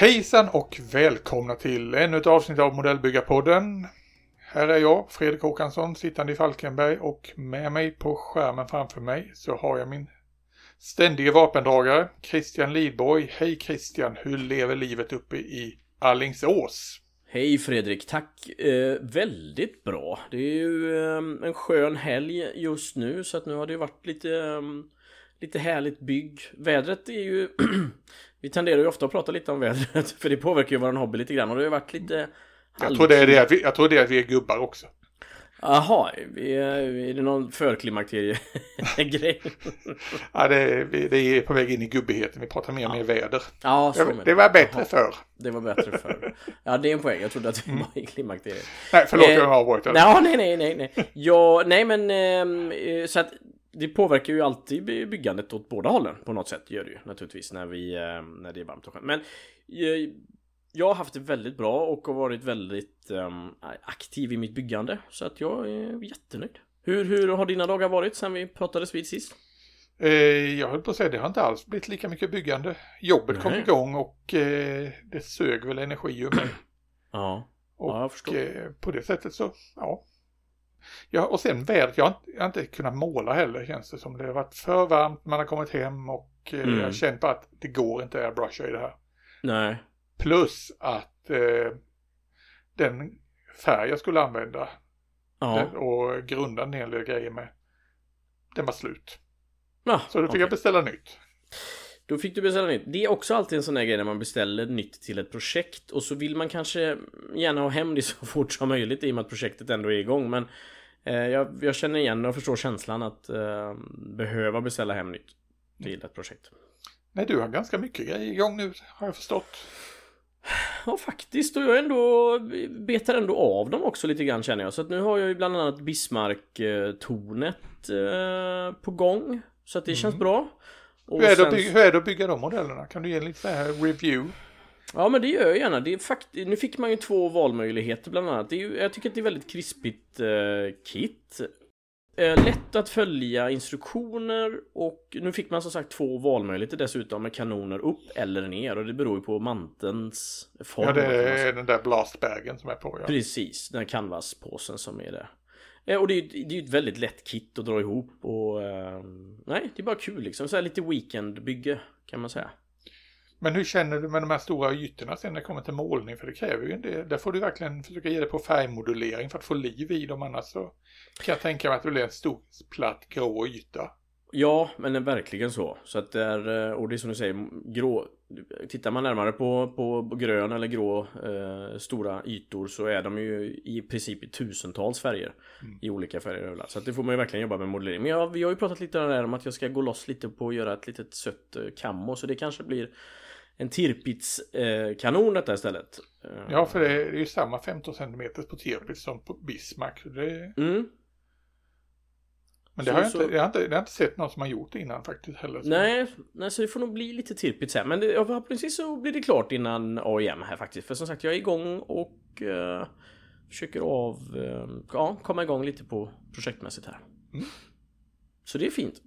Hejsan och välkomna till ännu ett avsnitt av Modellbyggarpodden. Här är jag, Fredrik Håkansson, sittande i Falkenberg och med mig på skärmen framför mig så har jag min ständige vapendragare Christian Lidborg. Hej Christian, hur lever livet uppe i Allingsås? Hej Fredrik, tack! Eh, väldigt bra. Det är ju eh, en skön helg just nu så att nu har det varit lite, eh, lite härligt bygg. Vädret är ju... vi tenderar ju ofta att prata lite om vädret för det påverkar ju vår hobby lite grann och det har ju varit lite... Jag tror det är det att vi, jag tror det är, att vi är gubbar också. Jaha, är det någon förklimakterie-grej? ja, det, det är på väg in i gubbigheten. Vi pratar mer och mer väder. Ja, så det, det var bättre förr. Det var bättre förr. Ja, det är en poäng. Jag trodde att vi var i klimakteriet. Nej, förlåt, eh, jag har avbrutit. Ja, nej, nej, nej, nej. Ja, nej, men eh, så att det påverkar ju alltid byggandet åt båda hållen på något sätt gör det ju naturligtvis när vi eh, när det är varmt och skönt. Men eh, jag har haft det väldigt bra och har varit väldigt um, aktiv i mitt byggande. Så att jag är jättenöjd. Hur, hur har dina dagar varit sen vi pratades vid sist? Eh, jag höll på att säga, det har inte alls blivit lika mycket byggande. Jobbet Nej. kom igång och eh, det sög väl energi ur mig. ja. Och ja. Eh, på det sättet så, ja. Ja. Och sen vädret, jag jag har inte kunnat måla heller känns det som. Det har varit för varmt, man har kommit hem och eh, mm. jag har känt på att det går inte att airbrusha i det här. Nej. Plus att eh, den färg jag skulle använda ja. den, och grunda en hel del grejer med, den var slut. Ja, så då fick okay. jag beställa nytt. Då fick du beställa nytt. Det är också alltid en sån där grej när man beställer nytt till ett projekt och så vill man kanske gärna ha hem det så fort som möjligt i och med att projektet ändå är igång. Men eh, jag, jag, känner igen och förstår känslan att eh, behöva beställa hem nytt till ett projekt. Nej, du har ganska mycket grejer igång nu har jag förstått. Ja faktiskt och jag ändå betar ändå av dem också lite grann känner jag. Så att nu har jag ju bland annat Bismarck-tornet eh, på gång. Så att det mm. känns bra. Hur, är sen... hur är det att bygga de modellerna? Kan du ge lite så här review? Ja men det gör jag gärna. Det är fakt nu fick man ju två valmöjligheter bland annat. Det är ju, jag tycker att det är väldigt krispigt eh, kit. Eh, lätt att följa instruktioner och nu fick man som sagt två valmöjligheter dessutom med kanoner upp eller ner och det beror ju på mantelns form. Ja, det är den där blastbagen som är på. Ja. Precis, den canvaspåsen som är där. Eh, och det är ju det är ett väldigt lätt kit att dra ihop och eh, nej, det är bara kul liksom. Så här lite weekendbygge kan man säga. Men hur känner du med de här stora ytorna sen när det kommer till målning? För det kräver ju en del. Där får du verkligen försöka ge det på färgmodulering för att få liv i dem. Annars så kan jag tänka mig att det blir en stor platt grå yta. Ja, men verkligen så. Så att det är, och det är som du säger, grå. Tittar man närmare på, på grön eller grå eh, stora ytor så är de ju i princip i tusentals färger. Mm. I olika färger Så att det får man ju verkligen jobba med modellering. Men jag, vi har ju pratat lite om att jag ska gå loss lite på att göra ett litet sött eh, kammo. Så det kanske blir en Tirpitz-kanon detta istället. Ja, för det är ju samma 15 cm på Tirpitz som på Bismarck. Det... Mm. Men det, så, har jag, inte, jag, har inte, jag har inte sett någon som har gjort det innan faktiskt heller. Så. Nej, nej, så det får nog bli lite Tirpitz här. Men det, förhoppningsvis så blir det klart innan AIM här faktiskt. För som sagt, jag är igång och uh, försöker av, uh, ja, komma igång lite på projektmässigt här. Mm. Så det är fint.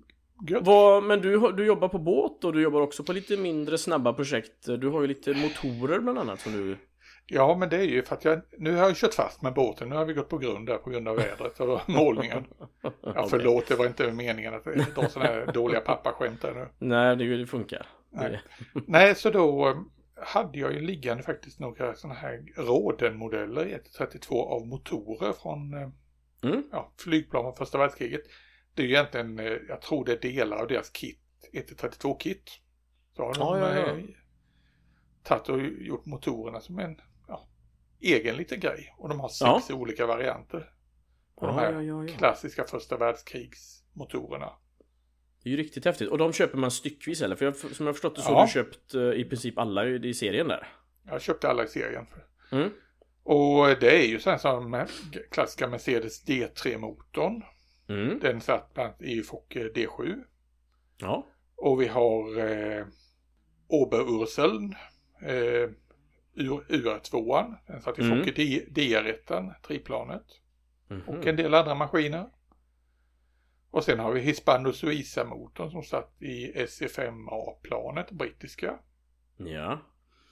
Vad, men du, du jobbar på båt och du jobbar också på lite mindre snabba projekt. Du har ju lite motorer bland annat som du... Ja, men det är ju för att jag, nu har jag kört fast med båten. Nu har vi gått på grund där på grund av vädret och målningen. Ja, förlåt, det var inte meningen att dra sådana här dåliga pappaskämt där nu. Nej, det, funkar. Nej. Nej, så då eh, hade jag ju liggande faktiskt några sådana här Råden-modeller i 132 av motorer från eh, mm. ja, flygplan från första världskriget. Det är ju egentligen, eh, jag tror det är delar av deras kit, 1-32-kit. Så har de ja, ja, ja. tagit och gjort motorerna som en egen liten grej. Och de har sex ja. olika varianter. Och de här klassiska första världskrigsmotorerna. Det är ju riktigt häftigt. Och de köper man styckvis eller? För jag, som jag förstått det så har du köpt uh, i princip alla i serien där. Jag köpte alla i serien. Mm. Och det är ju sen som klassiska Mercedes D3-motorn. Mm. Den satt i Focke D7. Ja. Och vi har eh, Oberurseln. Eh, UR2. Den satt i mm. Focke DR1, triplanet. Mm Och en del andra maskiner. Och sen har vi Hispano Suiza-motorn som satt i SE5A-planet, brittiska. Ja.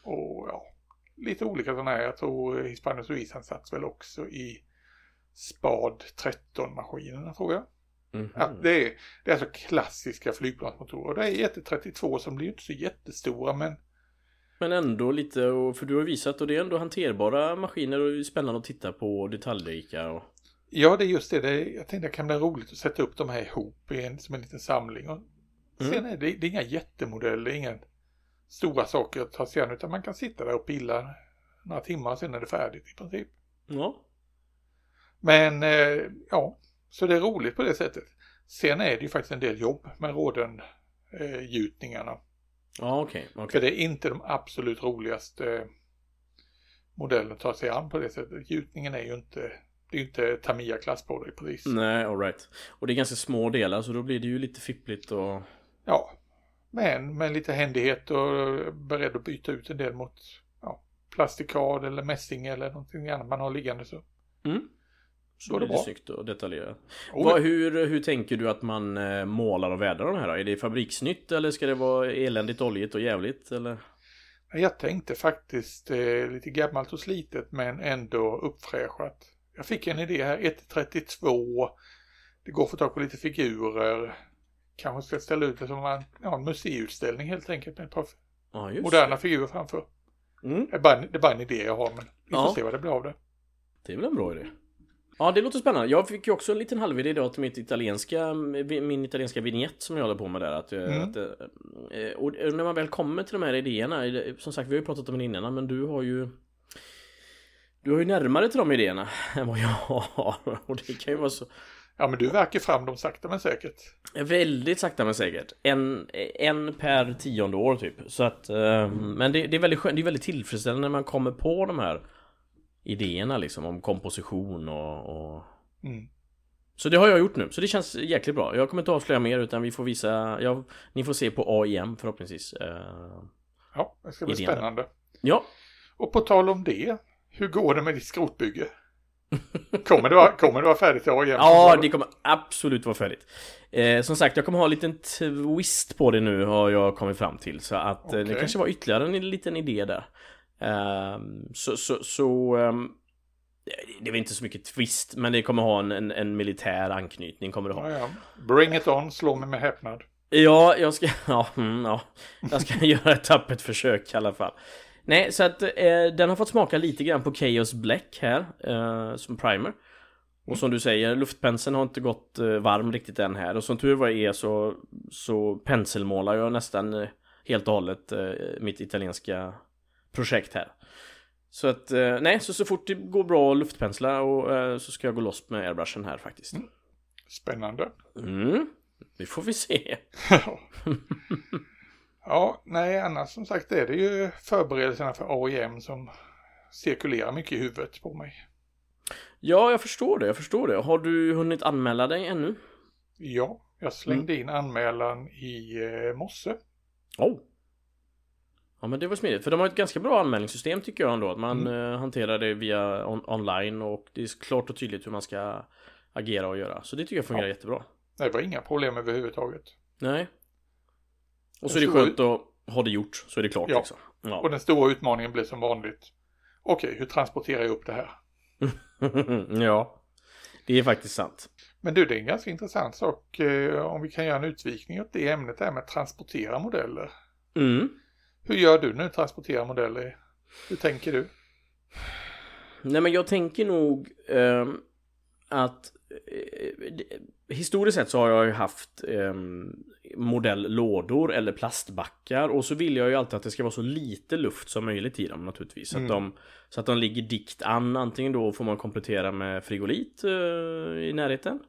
Och ja, lite olika sådana här. Jag tror Hispano Suizan satt väl också i Spad 13-maskinerna tror jag. Mhm. Ja, det, är, det är alltså klassiska flygplansmotorer. Det är jätte-32 som blir inte så jättestora men Men ändå lite, för du har visat och det är ändå hanterbara maskiner och spännande att titta på och detaljrika och... ja det är just det. det är, jag tänkte det kan bli roligt att sätta upp de här ihop i en, som en liten samling. Och Mm. Sen är det, det är inga jättemodeller, inga stora saker att ta sig an utan man kan sitta där och pilla några timmar och sen är det färdigt i princip. Ja. Men eh, ja, så det är roligt på det sättet. Sen är det ju faktiskt en del jobb med råden eh, Ja, okej. okej. För det är inte de absolut roligaste modellerna att ta sig an på det sättet. Gjutningen är ju inte, det är ju inte Tamiya-klass på det precis. Nej, alright. Och det är ganska små delar så då blir det ju lite fippligt och... Ja, men med lite händighet och beredd att byta ut en del mot ja, plastikad eller mässing eller någonting annat man har liggande så. Mm. Så Går det blir det snyggt och detaljerat. Oh, Vad, hur, hur tänker du att man eh, målar och vädrar de här då? Är det fabriksnytt eller ska det vara eländigt oljigt och jävligt eller? Jag tänkte faktiskt eh, lite gammalt och slitet men ändå uppfräschat. Jag fick en idé här, 1.32. Det går att få tag på lite figurer. Kanske ska ställa ut det som en, ja, en museiutställning helt enkelt med ett par just moderna figurer framför. det. Mm. Det är, bara, det är bara en idé jag har men vi får Ja. se vad det blir av det. Det är väl en bra idé. Ja, det låter spännande. Jag fick ju också en liten halvidé då till mitt italienska, min italienska vignett som jag håller på med där. Att, eh, Mm. att, eh, och när man väl kommer till de här idéerna, eh, som sagt vi har ju pratat om det innan, men du har ju du har ju närmare till de idéerna än vad jag har. Och det kan ju vara så Ja men du verkar fram dem sakta men säkert. Väldigt sakta men säkert. En, en per tionde år typ. Så att, eh, men det, det är väldigt skönt, det är väldigt tillfredsställande när man kommer på de här idéerna liksom om komposition och, och... Mm. Så det har jag gjort nu, så det känns jäkligt bra. Jag kommer inte avslöja mer utan vi får visa, ja, ni får se på AIM förhoppningsvis. Eh, Ja, det ska bli då. spännande. ja, Och på tal om det, hur går det med ditt skrotbygge? Kommer det vara, kommer det vara färdigt i AIM? Ja, det kommer absolut vara färdigt. Eh, som sagt, jag kommer ha en liten twist på det nu har jag kommit fram till. Så att eh, det kanske var ytterligare en liten idé där. Ehm, så, så, så ehm, det är väl inte så mycket twist, men det kommer ha en, en, en militär anknytning kommer det ha. Ja, ja. Bring it on, slå mig med häpnad. Ja, jag ska, ja, mm, ja, jag ska göra ett tappert försök i alla fall. Nej, så att eh, den har fått smaka lite grann på Chaos Black här, eh, som primer. Och som du säger, luftpenseln har inte gått eh, varm riktigt än här. Och som tur var är så, så penselmålar jag nästan eh, helt och hållet eh, mitt italienska projekt här. Så att, eh, nej, så, så fort det går bra att luftpensla och eh, så ska jag gå loss med airbrushen här faktiskt. Spännande. Mm, det får vi se. ja, nej, annars som sagt är det ju förberedelserna för AIM som cirkulerar mycket i huvudet på mig. Ja, jag förstår det, jag förstår det. Har du hunnit anmäla dig ännu? Ja, jag slängde in anmälan i eh, morse. Oh. Ja men det var smidigt, för de har ett ganska bra anmälningssystem tycker jag ändå. Att man eh, hanterar det via on- online och det är klart och tydligt hur man ska agera och göra. Så det tycker jag fungerar Ja. jättebra. Det var inga problem överhuvudtaget. Nej. Och så är det skönt att ha det gjort, så är det klart Ja. liksom. Och Ja. den stora utmaningen blev som vanligt. Okej, hur transporterar jag upp det här? ja. Det är faktiskt sant. Men du, det är en ganska intressant sak eh, om vi kan göra en utvikning åt det ämnet där med att transportera modeller. Mm. Hur gör du när du transporterar modeller? Hur tänker du? Nej men jag tänker nog ehm, att eh, historiskt sett så har jag ju haft um, modelllådor eller plastbackar och så vill jag ju alltid att det ska vara så lite luft som möjligt i dem naturligtvis. Så, Mm. att, de, så att de ligger dikt an. Antingen då får man komplettera med frigolit eh, i närheten.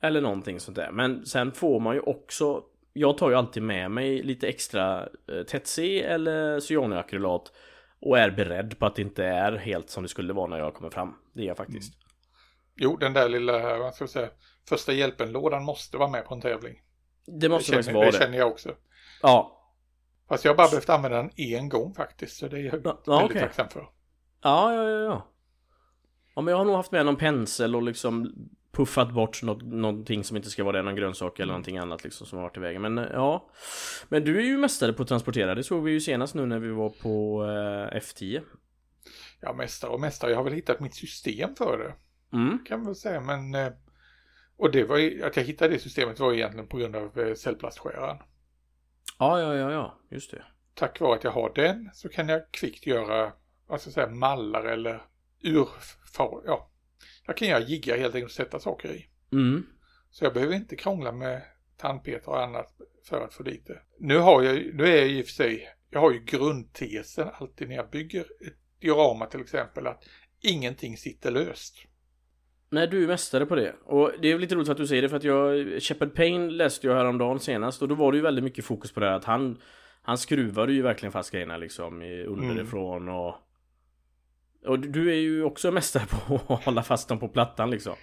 Eller någonting sånt där. Men sen får man ju också Jag tar ju alltid med mig lite extra eh, Tetsi eller cyanokrylat och är beredd på att det inte är helt som det skulle vara när jag kommer fram. Det är jag faktiskt. Jo, den där lilla, vad ska jag säga, första hjälpen-lådan måste vara med på en tävling. Det måste det, faktiskt vara det det. känner jag också. Ja. Fast jag har bara behövt använda den en gång faktiskt, så det är jag Ja, väldigt okej. tacksam för. Ja, ja, ja, ja. Ja, men jag har nog haft med någon pensel och liksom puffat bort något, någonting som inte ska vara det, någon grönsak eller någonting annat liksom som har varit i vägen. Men eh, ja. Men du är ju mästare på att transportera, det såg vi ju senast nu när vi var på eh, F10. Ja, mästare och mästare, jag har väl hittat mitt system för det. Mm. Kan man väl säga, men... eh, Och det var ju, att jag hittade det systemet var egentligen på grund av eh, cellplastskäraren. Ja, ja, ja, ja, just det. Tack vare att jag har den så kan jag kvickt göra, vad ska jag säga, mallar eller urfar, ja. Jag kan göra jiggar helt enkelt och sätta saker i. Mm. Så jag behöver inte krångla med tandpetare och annat för att få dit det. Nu har jag, nu är jag i och för sig, jag har ju grundtesen alltid när jag bygger ett diorama till exempel att ingenting sitter löst. Nej, du är mästare på det. Och det är lite roligt att du säger det för att jag, Shepard Payne läste jag häromdagen senast och då var det ju väldigt mycket fokus på det här att han Han skruvade ju verkligen fast grejerna liksom i- underifrån och Och du är ju också mästare på att hålla fast dem på plattan liksom.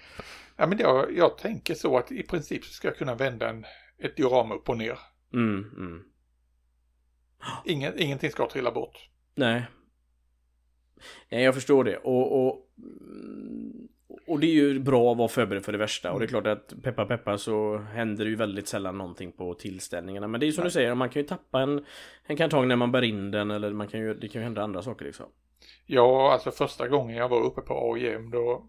Ja, men jag, jag tänker så att i princip så ska jag kunna vända en, ett diorama upp och ner. Mm, mm. Ingen, ingenting ska trilla bort. Nej. Nej, jag förstår det. Och, och, mm, och det är ju bra att vara förberedd för det värsta. Och det är klart att peppa peppa så händer det ju väldigt sällan någonting på tillställningarna. Men det är ju som du säger, man kan ju tappa en, en kartong när man bär in den eller man kan ju, det kan ju hända andra saker liksom. Ja, alltså första gången jag var uppe på AIM då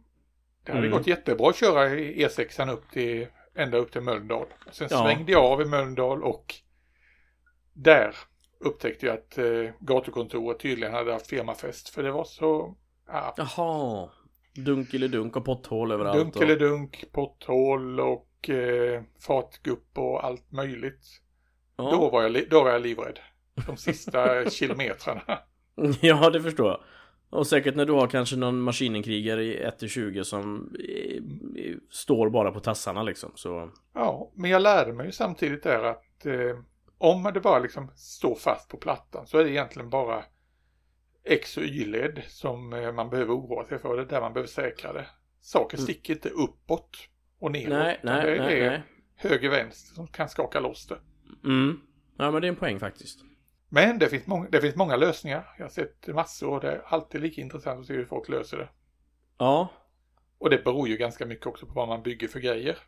det hade Mm. gått jättebra att köra i E6 upp till, ända upp till Mölndal. Sen Ja. svängde jag av i Mölndal och där upptäckte jag att eh, gatukontoret tydligen hade haft firmafest för det var så ja, Jaha. Dunk eller dunk och potthål överallt. dunk eller dunk, potthål och eh, fartgupp och allt möjligt. ja. Då, var jag, då var jag livrädd. De sista kilometrarna. ja, det förstår jag. Och säkert när du har kanske någon maskininkrigare i 1-20 som står bara på tassarna liksom. Så Ja, men jag lärde mig ju samtidigt där att eh, om det bara liksom står fast på plattan så är det egentligen bara X och Y-led som eh, man behöver oroa sig för. Det är där man behöver säkra det. Saker Mm. sticker inte uppåt och neråt. nej, nej, det nej, är nej. höger vänster som kan skaka loss det. Mm. Ja, men det är en poäng faktiskt. Men det finns, många, det finns många lösningar. Jag har sett massor och det är alltid lika intressant att se hur folk löser det. Ja, Och det beror ju ganska mycket också på vad man bygger för grejer.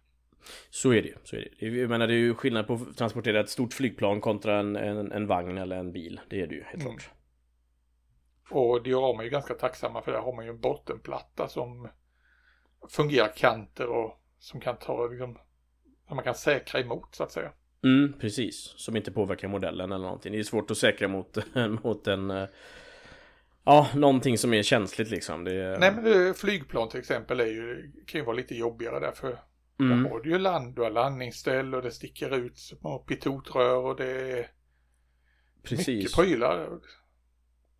så är det ju. Så är det. Jag menar, det är ju skillnad på att transportera ett stort flygplan kontra en, en, en vagn eller en bil. Det är det ju, helt Mm. klart. Och diorama är ju ganska tacksamma för där har man ju en bottenplatta som fungerar kanter och som kan ta liksom, som man kan säkra emot så att säga. Mm, precis. Som inte påverkar modellen eller någonting. Det är svårt att säkra mot, mot en... eh, Ja, någonting som är känsligt liksom. Det. Nej men det, flygplan till exempel är ju, kan ju vara lite jobbigare därför mm. där har du ju land, du har landningsställ och det sticker ut små pitotrör och det är mycket Precis. prylar.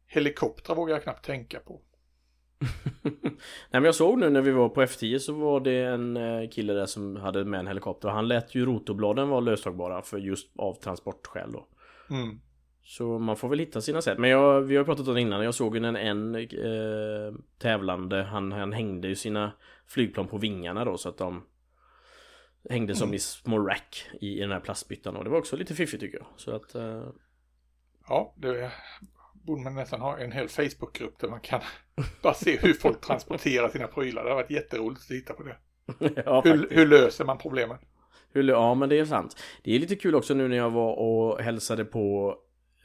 Helikoptrar vågar jag knappt tänka på. Nej men jag såg nu när vi var på F10 så var det en eh, kille där som hade med en helikopter och han lät ju rotorbladen vara löstagbara för just av transportskäl då. Mm. Så man får väl hitta sina sätt. Men jag, vi har pratat om det innan. Jag såg ju en, en eh, tävlande. Han, han hängde ju sina flygplan på vingarna då så att de hängde som i små rack i, i den här plastbyttan. Och det var också lite fiffigt tycker jag. Så att... Eh, Ja, det borde man nästan ha en hel Facebookgrupp där man kan bara se hur folk transporterar sina prylar. Det har varit jätteroligt att titta på det. ja, Hur, hur löser man problemen? Hur, ja men det är sant. Det är lite kul också nu när jag var och hälsade på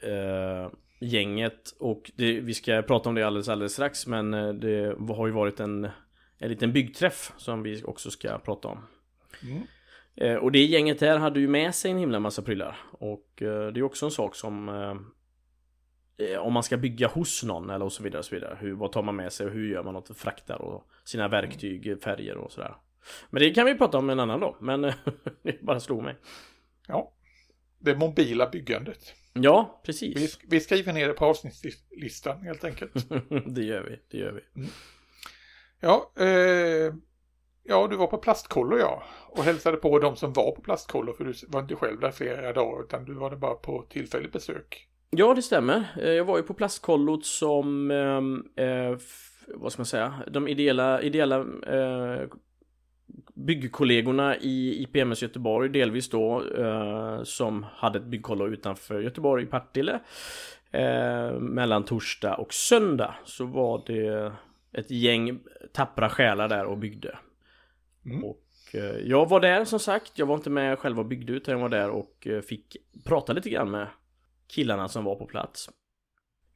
eh, gänget och det, vi ska prata om det alldeles alldeles strax men eh, det har ju varit en, en liten byggträff som vi också ska prata om. Mm. Eh, och det gänget där hade ju med sig en himla massa prylar och eh, det är också en sak som om man ska bygga hos någon eller och så vidare och så vidare. Hur, vad tar man med sig och hur gör man något fraktar och sina verktyg, färger och sådär. Men det kan vi prata om en annan då. Men det bara slog mig. Ja, det mobila byggandet. Ja, Vi, precis. vi skriver ner det på avsnittslistan helt enkelt. det gör vi, det gör vi. Ja, eh, ja, du var på plastkollo ja. Och hälsade på de som var på plastkollo för du var inte själv där flera dagar utan du var där bara på tillfälligt besök. Ja, det stämmer. Eh, Jag var ju på plastkollot som, ehm, eh, vad ska man säga, de ideella, ideella eh, byggkollegorna i IPMS Göteborg, delvis då, eh, som hade ett byggkollo utanför Göteborg, i Partille. Eh, mellan torsdag och söndag så var det ett gäng tappra själar där och byggde. Mm. Och eh, jag var där som sagt, jag var inte med själv och byggde ut, jag var där och eh, fick prata lite grann med killarna som var på plats.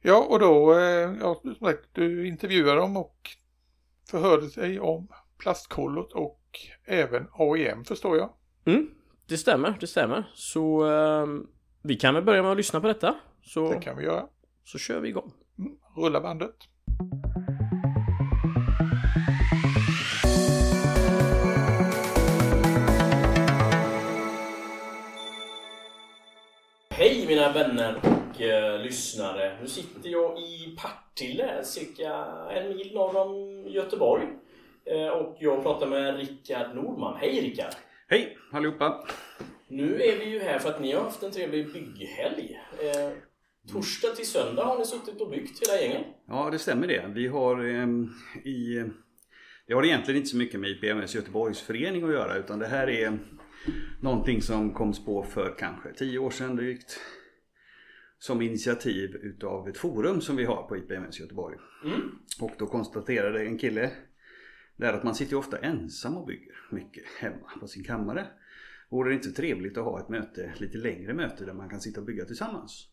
Ja, och då, eh, ja, som sagt, du intervjuade dem och förhörde sig om plastkollot och även AIM förstår jag. Mm, det stämmer, det stämmer. Så eh, vi kan väl börja med att lyssna på detta. Så, Det kan vi göra. så kör vi igång. Mm. Rulla bandet. Vänner och eh, lyssnare. Nu sitter jag i Partille, cirka en mil norr om Göteborg. Eh, och jag pratar med Rickard Nordman. Hej Rickard! Hej allihopa! Nu är vi ju här för att ni har haft en trevlig bygghelg. Eh, torsdag till söndag har ni suttit och byggt hela gänget. Ja det stämmer det. Vi har ehm, i... Det har egentligen inte så mycket med IPMS Göteborgsförening att göra utan det här är någonting som koms på för kanske 10 år sedan drygt. Som initiativ utav ett forum som vi har på IPMS Göteborg. Mm. Och då konstaterade en kille där att man sitter ju ofta ensam och bygger mycket hemma på sin kammare. Vore det inte trevligt att ha ett möte, lite längre möte där man kan sitta och bygga tillsammans?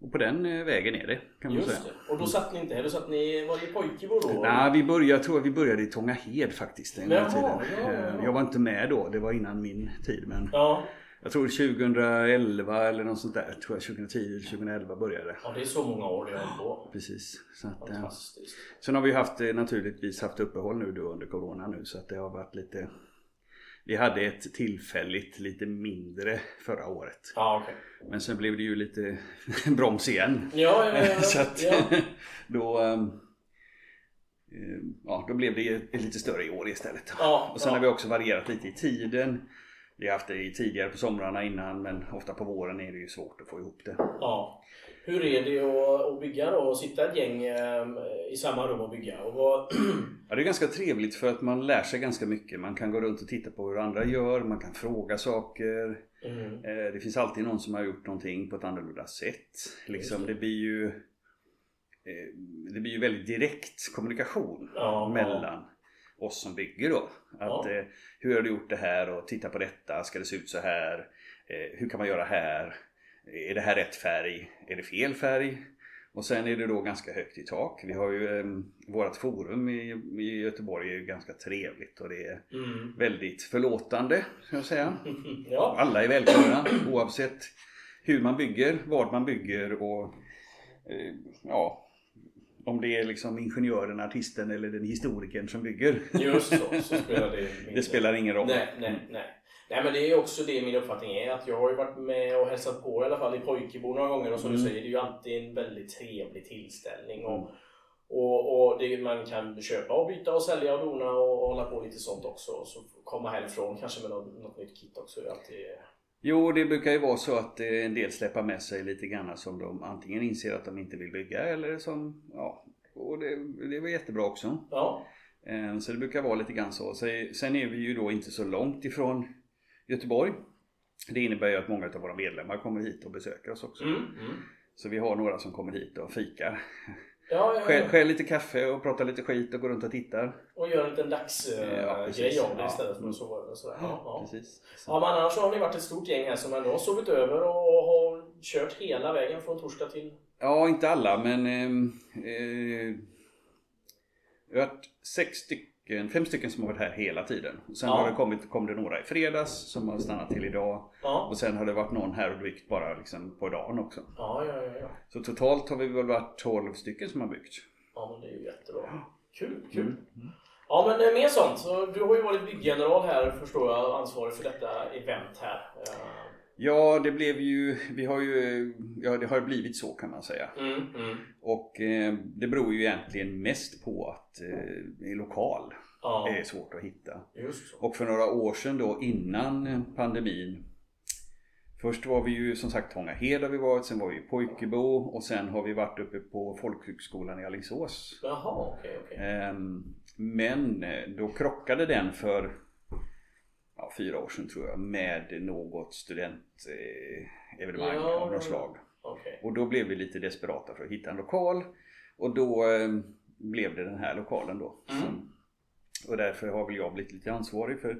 Och på den eh, vägen är det kan man Just säga. det. Och då satt ni inte här, då satt ni, var det i Pojkebo då? Nej, vi började, jag tror vi började i Tångahed faktiskt en gång i Jaha, tiden. ja, ja, Eh, ja. Jag var inte med då, det var innan min tid. Men Ja. Jag tror 2011 eller något sånt där, tror jag 2010 eller 2011 började ja, det är så många år höll på. Precis. Så att, eh, Fantastiskt. sen har vi haft eh, naturligtvis haft uppehåll nu då under Corona nu så att det har varit lite Vi hade ett tillfälligt lite mindre förra året. Ja, okej. Men sen blev det ju lite broms igen. Ja, ja, ja. så att då ehm, eh, Ja, då blev det lite större i år istället. Ja, Och sen har vi också varierat lite i tiden. Vi har haft det i tidigare på somrarna innan men ofta på våren är det ju svårt att få ihop det. Ja. Hur är det att, att bygga då? Att sitta ett gäng eh, i samma rum och bygga? Och vad... Ja, det är ganska trevligt för att man lär sig ganska mycket. Man kan gå runt och titta på hur andra gör, man kan fråga saker. mm. Eh, Det finns alltid någon som har gjort någonting på ett annorlunda sätt. Liksom, det blir ju eh, Det blir ju väldigt direkt kommunikation Ja, mellan oss som bygger då. Att, Ja. eh, hur har du gjort det här och titta på detta, ska det se ut så här? Eh, hur kan man göra här? Är det här rätt färg? Är det fel färg? Och sen är det då ganska högt i tak. Vi har ju eh, vårt forum i, i Göteborg är ju ganska trevligt och det är Mm. väldigt förlåtande, ska jag säga. Ja. Alla är välkomna oavsett hur man bygger, vad man bygger och eh, ja, om det är liksom ingenjören, artisten eller den historikern som bygger. Just så, så spelar det mindre. Det spelar ingen roll. Nej, nej, nej. Nej men det är också det min uppfattning är att jag har ju varit med och hälsat på i alla fall i Pojkebo några gånger och som Mm. du säger det är ju alltid en väldigt trevlig tillställning och, Mm. och, och det, man kan köpa och byta och sälja och dona och, och hålla på lite sånt också och så komma härifrån kanske med något, något nytt kit också. Det är alltid, Jo, det brukar ju vara så att eh, en del släpper med sig lite grann som de antingen inser att de inte vill bygga eller som, ja, och det, det var jättebra också. ja, Eh, Så det brukar vara lite grann. Så- Sen är vi ju då inte så långt ifrån Göteborg. Det innebär ju att många av våra medlemmar kommer hit och besöker oss också. mm, mm. Så vi har några som kommer hit och fikar. Ja, ja, ja. skäl lite kaffe och pratar lite skit och går runt och tittar. och gör en liten dagsgrej Ja, precis. av det istället för att sova över och sådär. Ja, ja. Precis. Ja men annars har ni varit ett stort gäng här som ändå har sovit över och har kört hela vägen från torsdag till... Ja, inte alla men ehm, eh, vi har varit sex stycken, fem stycken som har varit här hela tiden. Sen Ja. har det kommit, kom det några i fredags som har stannat till idag. Ja, Och sen har det varit någon här och byggt bara liksom på dagen också. ja, ja, ja. ja. Så totalt har vi väl varit 12 stycken som har byggt. Ja men det är ju jättebra. Kul, kul. Mm. Ja men eh, mer sånt. Så du har ju varit bygggeneral här förstår jag, ansvarig för detta event här. Ja, det blev ju, vi har ju, ja det har blivit så kan man säga. Mm, mm. Och eh, det beror ju egentligen mest på att eh, lokal Ja, är svårt att hitta. Och för några år sedan då innan pandemin Först var vi ju som sagt Tångahed har vi varit, sen var vi i Pojkebo och sen har vi varit uppe på Folkhögskolan i Alingsås. Jaha, okej, okej. Ehm, Men eh, då krockade den för ja, fyra år sedan tror jag med något studentevenemang Ja, av något slag. Okej. Och då blev vi lite desperata för att hitta en lokal. Och då eh, blev det den här lokalen då. Mm. Som, Och därför har väl jag blivit lite ansvarig för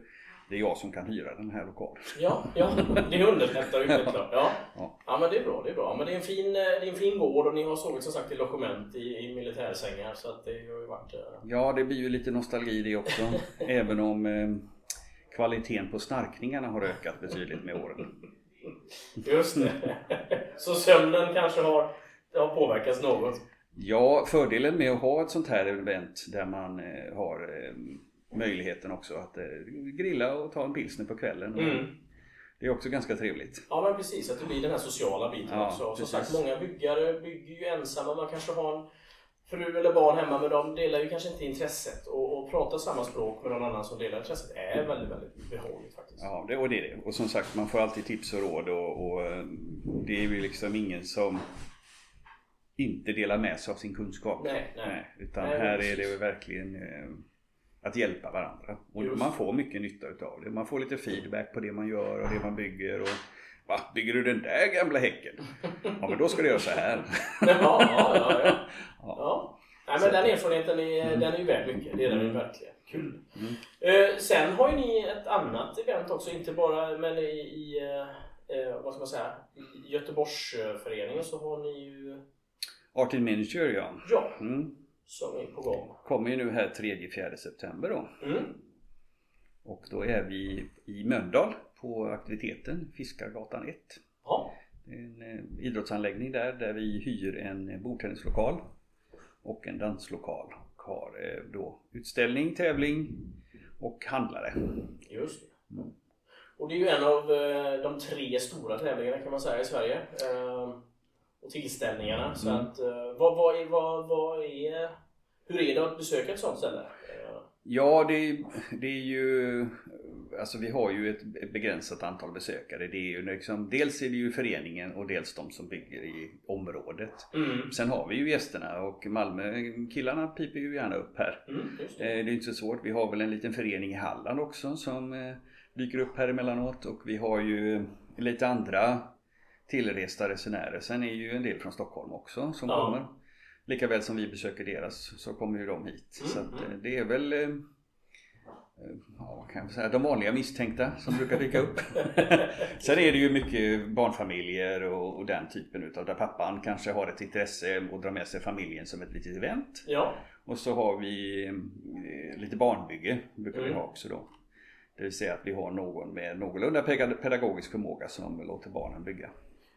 det är jag som kan hyra den här lokalen. Ja, ja det underlättar ju helt klart. Ja. Ja. ja, men det är bra. Det är bra. Men det är en fin, eh, det är en fin gård och ni har sovit som sagt i logement i, i militärsängar så att det har ju varit... eh, Ja, det blir ju lite nostalgi det också. även om eh, kvaliteten på snarkningarna har ökat betydligt med åren. Just det. Så sömnen kanske har, har påverkats något. Ja, fördelen med att ha ett sånt här event där man eh, har eh, möjligheten också att eh, grilla och ta en pilsner på kvällen. Mm. Det är också ganska trevligt. Ja men precis, att det blir den här sociala biten Ja, också. Som precis. sagt, många byggare bygger ju ensamma. Man kanske har en fru eller barn hemma men de delar ju kanske inte intresset. Och, och prata samma språk med någon annan som delar intresset är väldigt, väldigt behagligt faktiskt. Ja, det, och det är det. Och som sagt, man får alltid tips och råd och, och eh, det är ju liksom ingen som inte delar med sig av sin kunskap. Nej, nej. utan Nej, här är det ju verkligen eh, att hjälpa varandra. Och Just. man får mycket nytta utav det. Man får lite feedback på det man gör och det man bygger. Och, Va, bygger du den där gamla häcken? Ja men då ska du göra så här. Ja, ja, ja. ja. Ja. Nej, men den erfarenheten är, den är ju värd mycket. Det är den ju verkligen. Kul. Eh, sen har ju ni ett annat event också, inte bara men i, i eh, vad ska man säga, i Göteborgsföreningen så har ni ju, Art in Miniature ja. ja, Mm. som är på gång. Kommer ju nu här 3-4 september då. Mm. Och då är vi i Mölndal på aktiviteten Fiskargatan 1. Ja. Det är en eh, idrottsanläggning där, där vi hyr en bordtennislokal och en danslokal. Och har eh, då utställning, tävling och handlare. Just det. Och det är ju en av eh, de tre stora tävlingarna kan man säga i Sverige. Eh, och tillställningarna. Så Mm. att, vad, vad, är, vad, vad är, hur är det att besöka ett sånt ställe? Ja, det, det är ju... Alltså vi har ju ett begränsat antal besökare. Det är ju liksom, dels är det ju föreningen och dels de som bygger i området. Mm. Sen har vi ju gästerna och Malmö-killarna piper ju gärna upp här. Mm, just Eh, det. Det är inte så svårt. Vi har väl en liten förening i Halland också som eh, dyker upp här emellanåt och vi har ju lite andra tillresta resenärer. Sen är ju en del från Stockholm också som Ja. kommer. Likaväl som vi besöker deras så kommer ju de hit. Mm, Så att, eh, mm. det är väl ja, kan jag säga, de vanliga misstänkta som brukar dyka upp. Sen är det ju mycket barnfamiljer och, och den typen utav där pappan kanske har ett intresse och drar med sig familjen som ett litet event. Ja, Och så har vi eh, lite barnbygge, brukar vi Mm. ha också då. Det vill säga att vi har någon med någorlunda pedagogisk förmåga som låter barnen bygga.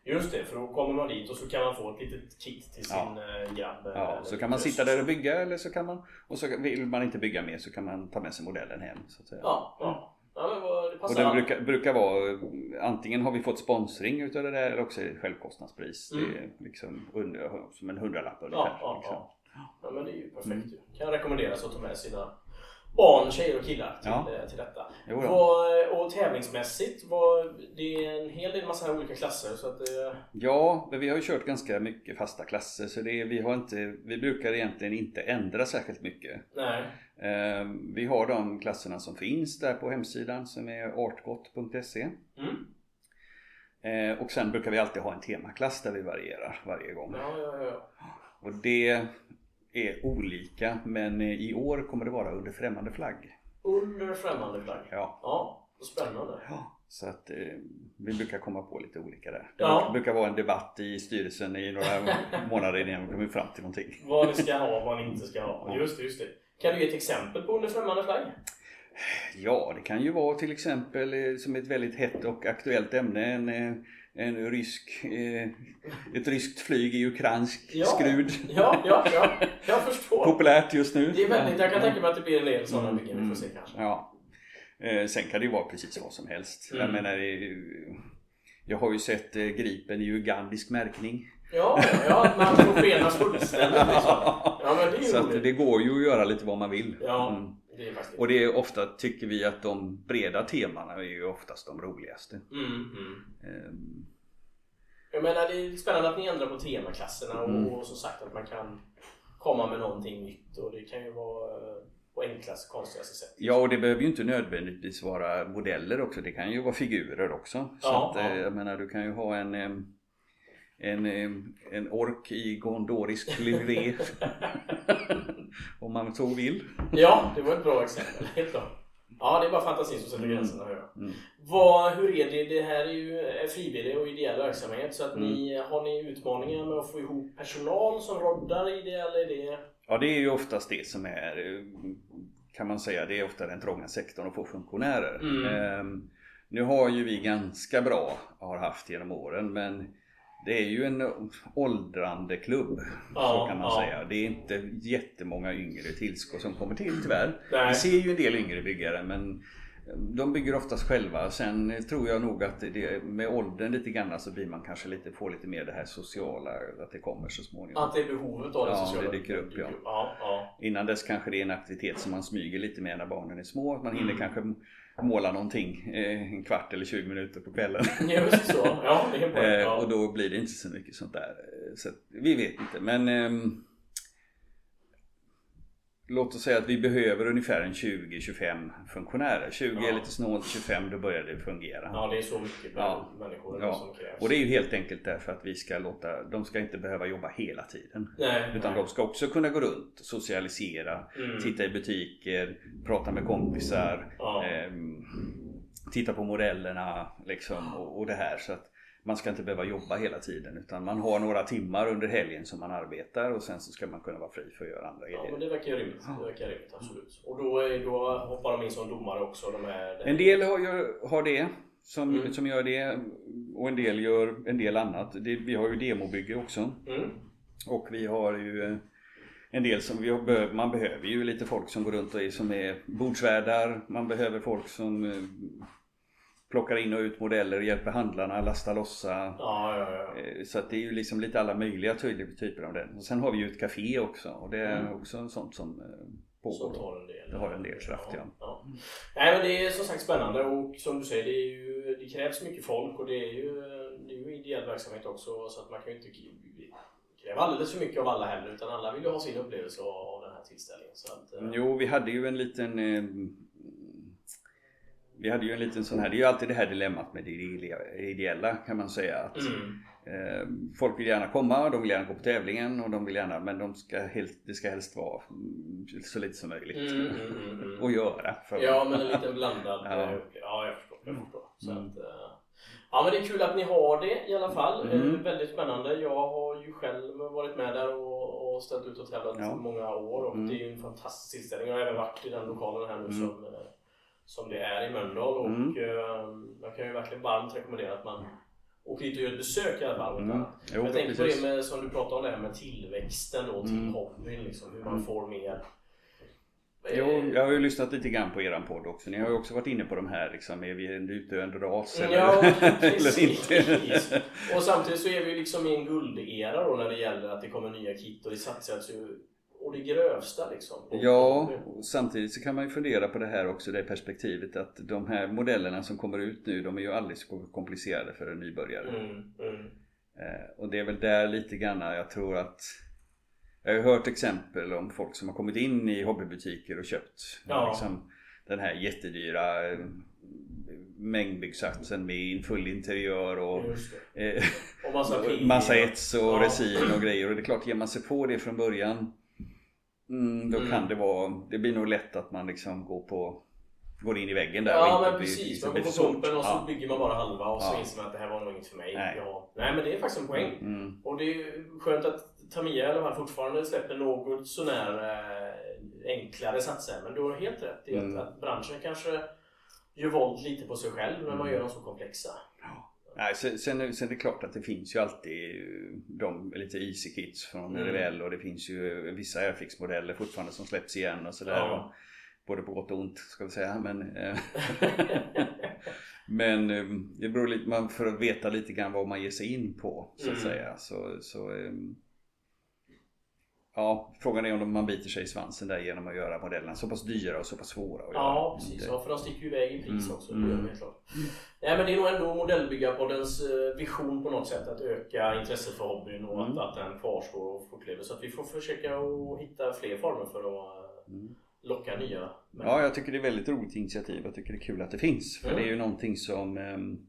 Just det. För då kommer man dit och så kan man få ett litet kit till sin Ja. eh, grabb. Ja, så kan man sitta där och bygga eller så kan man, och så vill man inte bygga mer så kan man ta med sig modellen hem. Så att säga. Ja, ja. ja men vad, det Och det brukar, brukar vara, antingen har vi fått sponsring utav det där eller också är det självkostnadspris. Mm. Det är liksom under, som en hundralapp ungefär. ja, ja, liksom. ja. ja, men det är ju perfekt Mm. Kan rekommenderas att ta med sina barn, tjejer och killar till, Ja. eh, till detta. Jo. Vad, och tävlingsmässigt, vad, det är en hel del massa olika klasser så att det... Ja, men vi har ju kört ganska mycket fasta klasser så det vi, har inte, vi brukar egentligen inte ändra särskilt mycket. Nej. Eh, vi har de klasserna som finns där på hemsidan som är artgott.se Mm. eh, och sen brukar vi alltid ha en temaklass där vi varierar varje gång. Ja, ja, ja. Och det är olika men eh, i år kommer det vara under främmande flagg. Under främmande flagg. Ja, Ja, spännande. ja. så att eh, vi brukar komma på lite olika där. Det Ja. brukar, vara en debatt i styrelsen i några månader innan vi kommer fram till någonting. Vad ni ska ha, vad ni inte ska ha. Just det, just det. Kan du ge ett exempel på under främmande flagg? Ja, det kan ju vara till exempel eh, som ett väldigt hett och aktuellt ämne en, eh, en rysk, eh, ett ryskt flyg i ukrainsk Ja. skrud. Ja, ja, ja. Jag förstår. Populärt just nu. Det är väldigt, jag kan Ja. tänka mig att det blir en del sådana Mm, byggen vi får se kanske. Ja. Eh, sen kan det ju vara precis vad som helst. Jag Mm. menar, det är ju- jag har ju sett eh, Gripen i ugandisk märkning. Ja, ja, man får skenas fullständigt liksom. Ja, men det är ju Så att det går ju att göra lite vad man vill. Ja, Mm. Det är Och det är ofta, tycker vi, att de breda temana är ju oftast de roligaste. Mm, mm. Ehm, Jag menar, det är spännande att ni ändrar på temaklasserna och, Mm. och som sagt att man kan komma med någonting nytt och det kan ju vara eh, på enklaste, konstigaste sätt. Ja, och det behöver ju inte nödvändigtvis vara modeller också. Det kan ju vara figurer också. Så Ja, att, eh, ja. jag menar, du kan ju ha en, em, en, eh, en ork i gondorisk livré. Om man så vill. Ja, det var ett bra exempel. Helt klart. Ja, det är bara fantasin som sätter Mm. gränserna. Mm. Vad, hur är det? Det här är ju frivillig och ideell verksamhet. Så att Mm. ni, har ni utmaningar med att få ihop personal som roddar i det? Eller är det... Ja det är ju oftast det som är eh, kan man säga, det är ofta den trånga sektorn att få funktionärer. Mm. Ehm, nu har ju vi ganska bra, har haft genom åren, men det är ju en åldrande klubb. Ja, så kan man ja. säga. Det är inte jättemånga yngre tillskott som kommer till tyvärr. Nej. Vi ser ju en del yngre byggare men de bygger oftast själva. Sen tror jag nog att det, med åldern lite grann så blir man kanske lite, får lite mer det här sociala, att det kommer så småningom. Att det är behovet av det Ja, sociala? det dyker upp, ja. ja, ja. Innan dess kanske det är en aktivitet som man smyger lite med när barnen är små. Man hinner Mm. kanske måla någonting eh, en kvart eller 20 minuter på kvällen. Precis så. Ja, det är. Eh, Ja. och då blir det inte så mycket sånt där. Eh, Så vi vet inte men ehm, Låt oss säga att vi behöver ungefär en 20-25 funktionärer. 20 Ja. är lite snålt, 25 då börjar det fungera. ja, det är så mycket Ja. människor Ja. som krävs. Och det är ju helt enkelt därför att vi ska låta, de ska inte behöva jobba hela tiden. Nej, Utan nej. de ska också kunna gå runt, socialisera, Mm. titta i butiker, prata med kompisar, Ja. ehm, titta på modellerna liksom, och, och det här. Så att man ska inte behöva jobba hela tiden utan man har några timmar under helgen som man arbetar och sen så ska man kunna vara fri för att göra andra Ja, grejer. men det verkar ju rimligt. Det verkar rimligt, absolut. Och då, är, då hoppar de in som domare också? De är, En del har, gör, har det som, Mm. som gör det och en del gör en del annat. Det, vi har ju demobygge också Mm. och vi har ju eh, en del som vi har, be- man behöver ju lite folk som går runt och är som är bordsvärdar. Man behöver folk som eh, plockar in och ut modeller, hjälper handlarna, lasta lossa. Ja, ja, ja. Eh, Så det är ju liksom lite alla möjliga ty- typer av den. Och sen har vi ju ett café också och det är Mm. också sånt som eh, Som pågår. då. tar en del. Det har en del kraft, ja. ja. Nej men det är som sagt spännande och som du säger det, ju, det krävs mycket folk och det är ju, det är ju ideell verksamhet också så att man kan ju inte kräva alldeles för mycket av alla heller utan alla vill ju ha sin upplevelse av den här tillställningen. Att, eh, Jo, vi hade ju en liten Vi hade ju en liten sån här, det är ju alltid det här dilemmat med det ideella kan man säga. Att, mm. eh, folk vill gärna komma, de vill gärna gå på tävlingen och de vill gärna, men de ska helst, det ska helst vara mm, så lite som möjligt Mm, mm, mm, mm. att göra. För, Ja men en liten blandad Ja. ja. ja jag förstår, jag förstår. Så Mm. att, eh, Ja men det är kul att ni har det i alla fall. Mm. Eh, väldigt spännande. Jag har ju själv varit med där och, och ställt ut och tävlat Ja. många år och Mm. det är ju en fantastisk tillställning. Jag har även varit i den lokalen här nu Mm. som, eh, som det är i Mölndal och Mm. eh, jag kan ju verkligen varmt rekommendera att man åker dit och gör ett besök i alla fall. Mm. Jo, jag tänkte på det med, som du pratade om det här med tillväxten då till Mm. hobbyn liksom, hur man Mm. får mer Jo, eh, jag har ju lyssnat lite grann på eran podd också. Ni har ju också varit inne på de här liksom, är vi en utdöende ras eller, Ja, eller inte? Och samtidigt så är vi liksom i en guldera då när det gäller att det kommer nya kit och det satsas ju och det grövsta liksom. Ja, och samtidigt så kan man ju fundera på det här också, det perspektivet att de här modellerna som kommer ut nu, de är ju alldeles för komplicerade för en nybörjare. Mm, mm. Eh, och det är väl där lite grann jag tror att Jag har ju hört exempel om folk som har kommit in i hobbybutiker och köpt Ja. liksom, den här jättedyra eh, mängdbyggsatsen med full interiör och eh, Och massa ets och Ja. resin och grejer och det är klart ger man sig på det från början mm, Då Mm. kan det vara Det blir nog lätt att man liksom går på Går in i väggen där och Ja inte men precis, man går på pumpen och så Ja. bygger man bara halva och så Ja. inser man att det här var nog inget för mig. Nej. Ja. Nej men det är faktiskt en poäng. Mm. Och det är skönt att Tamiya eller de här fortfarande släpper något sånär eh, enklare satser. Men du har helt rätt i att, Mm. att branschen kanske gör våld lite på sig själv när man Mm. gör dem så komplexa. Nej, sen, sen, sen är det klart att det finns ju alltid de lite easy kits från Mm. Revell och det finns ju vissa Airfix modeller fortfarande som släpps igen och sådär. Ja. Både på gott och ont ska vi säga. Men, eh, men eh, det beror lite, man för att veta lite grann vad man ger sig in på så att Mm. säga. Så, så, eh, ja, frågan är om man biter sig i svansen där genom att göra modellerna så pass dyra och så pass svåra att Ja göra. precis, Det- ja, för de sticker ju iväg i pris Mm, också. Det mm. helt klart. Nej men det är nog ändå modellbyggarpoddens eh, vision på något sätt att öka intresset för hobbyn och Mm. att, att den kvarstår och fortlever. Så att vi får försöka att hitta fler former för att eh, Mm. locka nya Ja, jag tycker det är väldigt roligt initiativ. Jag tycker det är kul att det finns. För Mm. det är ju någonting som ehm,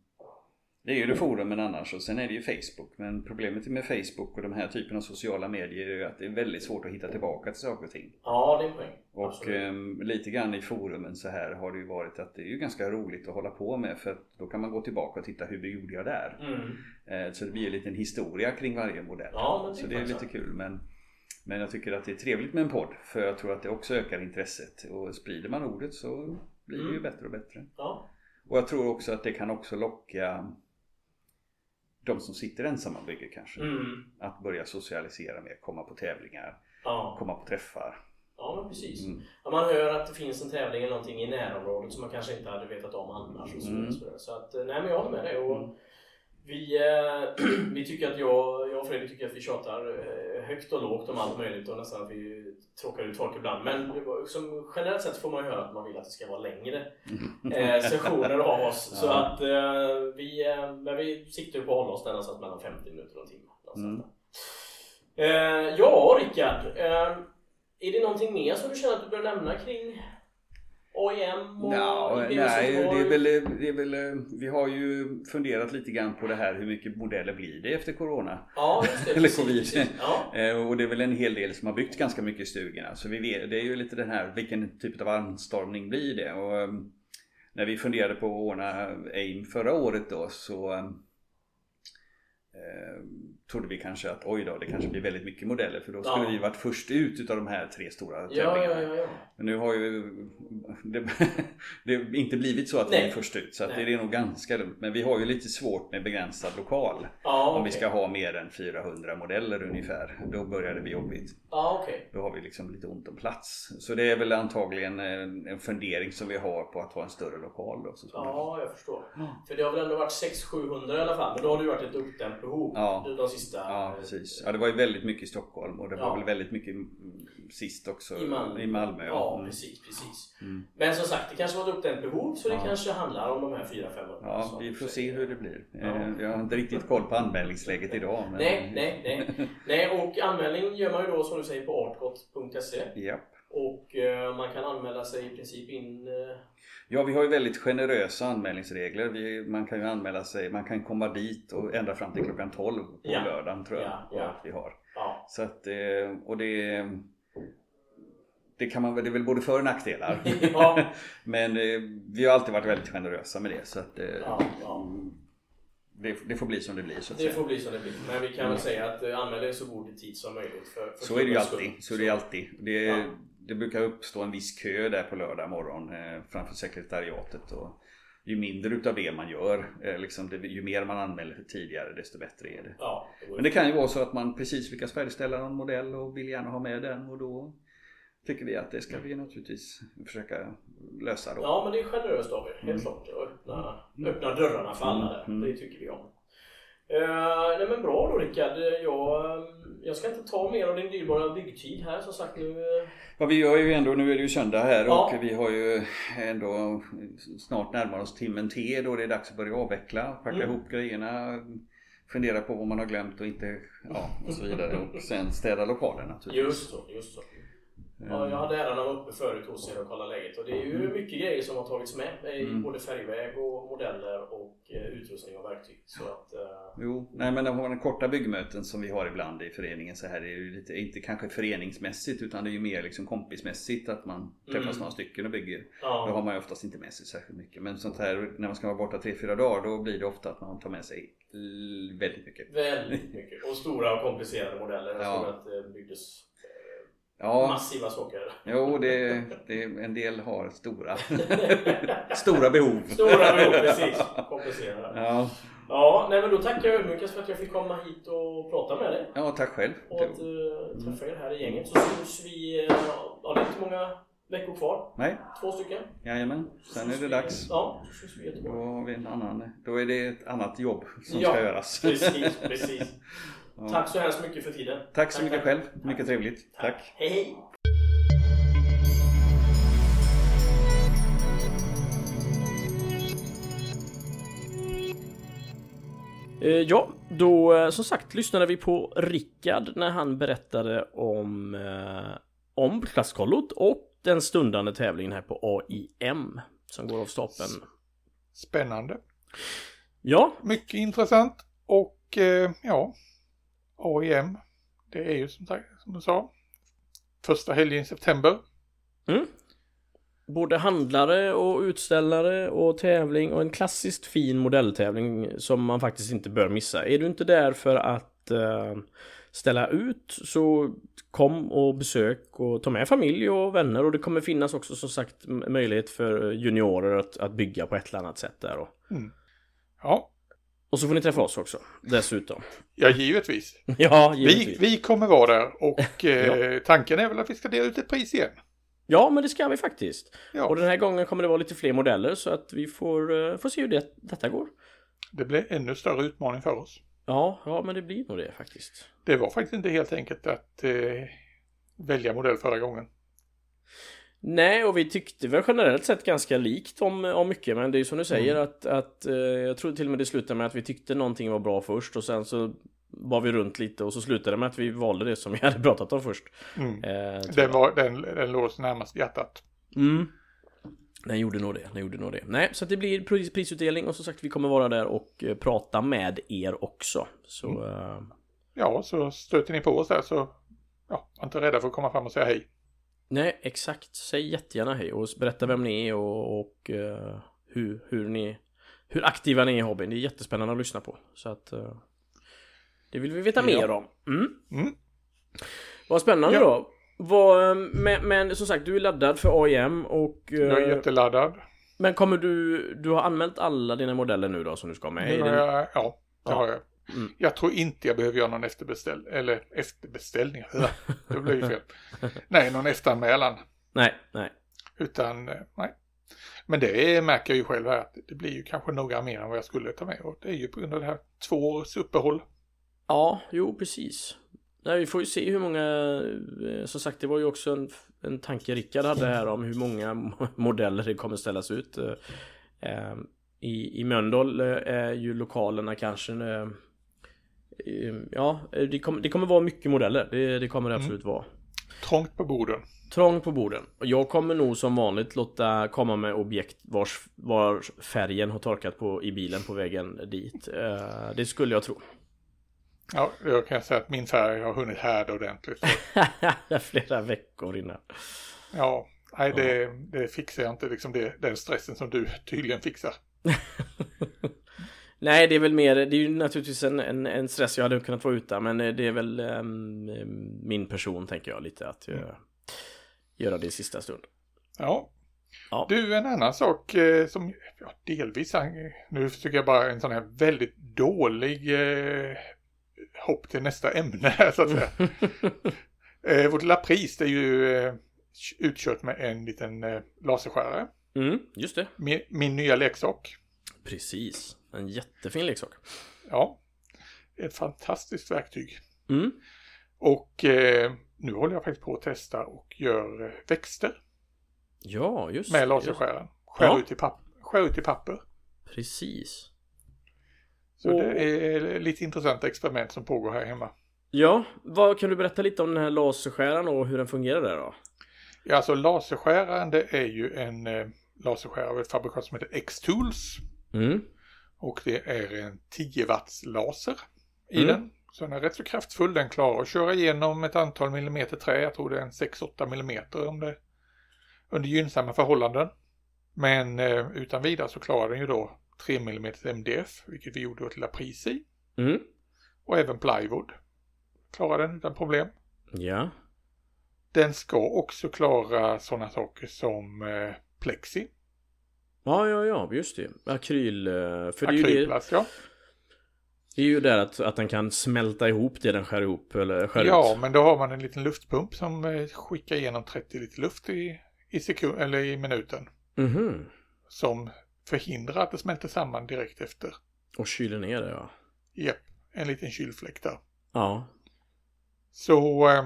Det är ju det forumen annars och sen är det ju Facebook. Men problemet med Facebook och de här typen av sociala medier är ju att det är väldigt svårt att hitta tillbaka till saker och ting. Ja, det är poäng. Och Absolut. eh, lite grann i forumen så här har det ju varit att det är ju ganska roligt att hålla på med för att då kan man gå tillbaka och titta hur gjorde jag där? Mm. Eh, så det blir ju en liten historia kring varje modell. Ja, det så det är lite kul. Men, men jag tycker att det är trevligt med en podd för jag tror att det också ökar intresset. Och sprider man ordet så blir det ju Mm. bättre och bättre. Ja. Och jag tror också att det kan också locka de som sitter ensamma bygger kanske. Mm. Att börja socialisera mer, komma på tävlingar, Ja. komma på träffar. ja, men precis. Mm. Ja, man hör att det finns en tävling eller någonting i närområdet som man kanske inte hade vetat om annars. Och så, Mm. så att, eh, nej men jag håller med dig. Och Mm. Vi, eh, vi tycker att jag, jag och Fredrik tycker att vi tjatar eh, högt och lågt om allt möjligt och nästan att vi tråkar ut folk ibland. Men som, generellt sett får man ju höra att man vill att det ska vara längre eh, sessioner av oss. Så att eh, vi, eh, men vi siktar på att hålla oss där någonstans mellan 50 minuter och en timme. Mm. Eh, ja, Rickard. Är det någonting mer som du känner att du bör nämna kring AIM och IBM nej, det är, väl, det är väl, vi har ju funderat lite grann på det här hur mycket modeller blir det efter Corona? Ja, just det. Eller covid. Ja. Eh, Och det är väl en hel del som har byggt ganska mycket i stugorna. Så vi vet, det är ju lite den här, vilken typ av anstormning blir det? Och ehm, när vi funderade på att ordna AIM förra året då så eh, trodde vi kanske att oj då, det kanske blir väldigt mycket modeller för då skulle Ja. vi varit först ut utav de här tre stora tävlingarna. ja, ja, ja. Men nu har ju det, det har inte blivit så att vi Nej. är först ut så det är nog ganska lugnt. Men vi har ju lite svårt med begränsad lokal. Ja, Om vi okej. ska ha mer än 400 modeller ungefär. Då börjar det bli jobbigt. Okej. Då har vi liksom lite ont om plats. Så det är väl antagligen en, en fundering som vi har på att ha en större lokal då. Så. Ja, jag förstår. För det har väl ändå varit 600-700 i alla fall. Men då har det ju varit ett uppdämt behov. Ja. De sista... Ja precis. Ja det var ju väldigt mycket i Stockholm och det var Ja. väl väldigt mycket sist också I Malmö. I Malmö ja. Mm. precis, precis. Mm. Men som sagt, det kanske var ett uppdämt behov så det Ja. kanske handlar om de här 400-500. Ja, vi får se hur det blir. Ja. Eh, Jag har inte riktigt koll på anmälningsläget idag. Men... Nej, nej, nej. nej, och anmälning gör man ju då som du säger på artgot.se Ja. Och eh, man kan anmäla sig i princip in... Eh, ja, vi har ju väldigt generösa anmälningsregler. Vi, man kan ju anmäla sig, man kan komma dit och ända fram till klockan 12 på Ja. lördagen tror jag. Ja, ja. att vi har. ja. Så att, eh, och det, det kan man det är väl både för och nackdelar. Ja. Men vi har alltid varit väldigt generösa med det. Så att. Det, det får bli som det blir så att Det säga. får bli som det blir. Men vi kan väl säga att eh, anmäl er så god tid som möjligt. För, för Så är det ju alltid. skull. Så är det alltid. Det, Ja. Det brukar uppstå en viss kö där på lördag morgon eh, framför sekretariatet. Och ju mindre utav det man gör, eh, liksom det, ju mer man anmäler för tidigare desto bättre är det. Ja, det Men det kan ju vara så att man precis lyckas färdigställa någon modell och vill gärna ha med den och då tycker vi att det ska vi naturligtvis försöka lösa då. Ja, men det är generöst av er. Helt Mm. klart. Att öppna, öppna dörrarna för alla där. Mm. Det tycker vi om. Uh, nej men bra då Rickard. Jag, eh, jag ska inte ta mer av din dyrbara byggtid här som sagt nu. eh, Ja vi gör ju ändå, nu är det ju söndag här Ja. och vi har ju ändå snart närmar oss timmen T då det är dags att börja avveckla, packa Mm. ihop grejerna, fundera på vad man har glömt och inte, ja och så vidare och sen städa lokalen naturligtvis. Just så, just så. Ja, jag hade äran att vara uppe förut hos er och kolla läget och det är ju mycket grejer som har tagits med i Mm. både färgväg och modeller och eh, utrustning och verktyg. Så att, eh, Jo, nej men de korta byggmöten som vi har ibland i föreningen så här är ju lite, inte kanske föreningsmässigt utan det är ju mer liksom kompismässigt att man träffas Mm. några stycken och bygger. Då ja, har man ju oftast inte med sig särskilt mycket. Men sånt här när man ska vara borta 3-4 dagar då blir det ofta att man tar med sig väldigt mycket. väldigt mycket. Och stora och komplicerade modeller. Jag Ja. såg att det byggdes Ja, massiva saker. jo det, det, en del har stora, stora behov. Stora behov, precis. Komplicerade. Ja, Ja, nej men då tackar jag ödmjukast för att jag fick komma hit och prata med dig. ja, tack själv. Och att uh, träffa er här i gänget. Så syns vi, uh, ja det är inte många veckor kvar. Nej, Två stycken. jajamän. Sen är det dags. Ja, så syns vi i Då har vi en annan, då är det ett annat jobb som Ja, ska göras. Precis, precis. Ja. Tack så hemskt mycket för tiden. Tack så mycket själv. Mycket trevligt. Tack. Hej hej! Eh, Ja, då eh, som sagt lyssnade vi på Rickard när han berättade om, eh, om klasskollot och den stundande tävlingen här på AIM som går av stapeln. Spännande. Ja, Mycket intressant och eh, ja, AIM, det är ju som, sagt, som du sa, första helgen i september. både handlare och utställare och tävling och en klassiskt fin modelltävling som man faktiskt inte bör missa. Är du inte där för att eh, ställa ut så kom och besök och ta med familj och vänner och det kommer finnas också som sagt möjlighet för juniorer att, att bygga på ett eller annat sätt där. Och, Ja, och så får ni träffa oss också dessutom. ja givetvis. Ja, Vi, givetvis. vi kommer vara där och eh, tanken är väl att vi ska dela ut ett pris igen. Ja, men det ska vi faktiskt. Ja, Och den här gången kommer det vara lite fler modeller så att vi får, eh, får se hur det, detta går. det blir ännu större utmaning för oss. Ja, ja, men det blir nog det faktiskt. Det var faktiskt inte helt enkelt att eh, välja modell förra gången. Nej, och vi tyckte väl generellt sett ganska likt om, om mycket, men det är ju som du säger att, att eh, jag tror till och med det slutade med att vi tyckte någonting var bra först och sen så var vi runt lite och så slutade det med att vi valde det som vi hade pratat om först. Mm. Eh, Den, var, den, den låg närmast hjärtat. Mm. Den gjorde nog det, den gjorde nog det. Nej, så det blir pris, prisutdelning och som sagt vi kommer vara där och eh, prata med er också. Så eh, Ja, så stöter ni på oss där så ja, var inte rädda för att komma fram och säga hej. Nej, exakt. Säg jättegärna hej och berätta vem ni är och, och eh, hur, hur ni hur aktiva ni är i hobbyn. Det är jättespännande att lyssna på. Så att eh, det vill vi veta Ja. mer om. Mm. Mm. Vad spännande Ja. då. Vad, men, men som sagt, du är laddad för AIM och... eh, Jag är jätteladdad. Men kommer du... Du har anmält alla dina modeller nu då som du ska med? I den- jag, ja, det Ja. har jag. Mm. Jag tror inte jag behöver göra någon efterbeställ eller efterbeställning. Det blir ju fel. Nej, någon efteranmälan. Nej, nej. Utan, eh, nej. Men det är, märker jag ju själv här att det blir ju kanske några mer än vad jag skulle ta med. Och det är ju på grund av det här två års uppehåll. Ja, jo precis. Nej, vi får ju se hur många... eh, Som sagt, det var ju också en, en tanke Rickard hade här om hur många mo- modeller det kommer ställas ut. Eh, I, i Mölndal är ju lokalerna kanske... eh, eh, Ja, det kommer, det kommer vara mycket modeller. Det, det kommer det absolut vara. Trångt på borden. Trångt på borden. Och jag kommer nog som vanligt låta komma med objekt vars, var färgen har torkat på i bilen på vägen dit. Eh, det skulle jag tro. Ja, jag kan säga att min färg har hunnit härda ordentligt. Flera veckor innan. Ja, nej det, det fixar jag inte liksom det, den stressen som du tydligen fixar. Nej, det är väl mer, det är ju naturligtvis en, en, en stress jag hade kunnat vara utan, men det är väl ehm, min person tänker jag lite att uh, göra det i sista stund. Ja. Ja. Du, en annan sak eh, som ja, delvis, eh, nu försöker jag bara en sån här väldigt dålig eh, hopp till nästa ämne så att säga. eh, vårt lilla pris är ju eh, utkört med en liten eh, laserskärare. Mm, just det. Min, min nya leksak. Precis. En jättefin leksak. Ja, ett fantastiskt verktyg. Mm. Och eh, nu håller jag faktiskt på att testa och gör eh, växter Ja, just med det. laserskäraren. Skär, Ja. ut i papp, skär ut i papper. Precis. Så Och- det är lite intressanta experiment som pågår här hemma. Ja, vad kan du berätta lite om den här laserskäraren och hur den fungerar där då? Ja, alltså laserskäraren det är ju en eh, laserskärare av ett fabrikat som heter X-Tools. Mm. Och det är en 10 watts laser i Mm. den. Så den är rätt så kraftfull. Den klarar att köra igenom ett antal millimeter trä. Jag tror det är en 6-8 millimeter om det under gynnsamma förhållanden. Men eh, utan vidare så klarar den ju då 3 mm MDF, vilket vi gjorde vårt lilla pris i. Mm. Och även plywood. Klarar den utan problem. Ja. Den ska också klara sådana saker som eh, plexi, Ja, ja, ja, just det. Akryl. eh, För det är ju, det, akrylplast, ja. det är ju där att, att den kan smälta ihop det den skär ihop eller skär Ja, ut. men då har man en liten luftpump som eh, skickar igenom 30 liter luft i, i sekund eller i minuten. Mhm. Som förhindrar att det smälter samman direkt efter. Och kyler ner det ja. Japp, en liten kylfläkt där. Ja. Så, eh,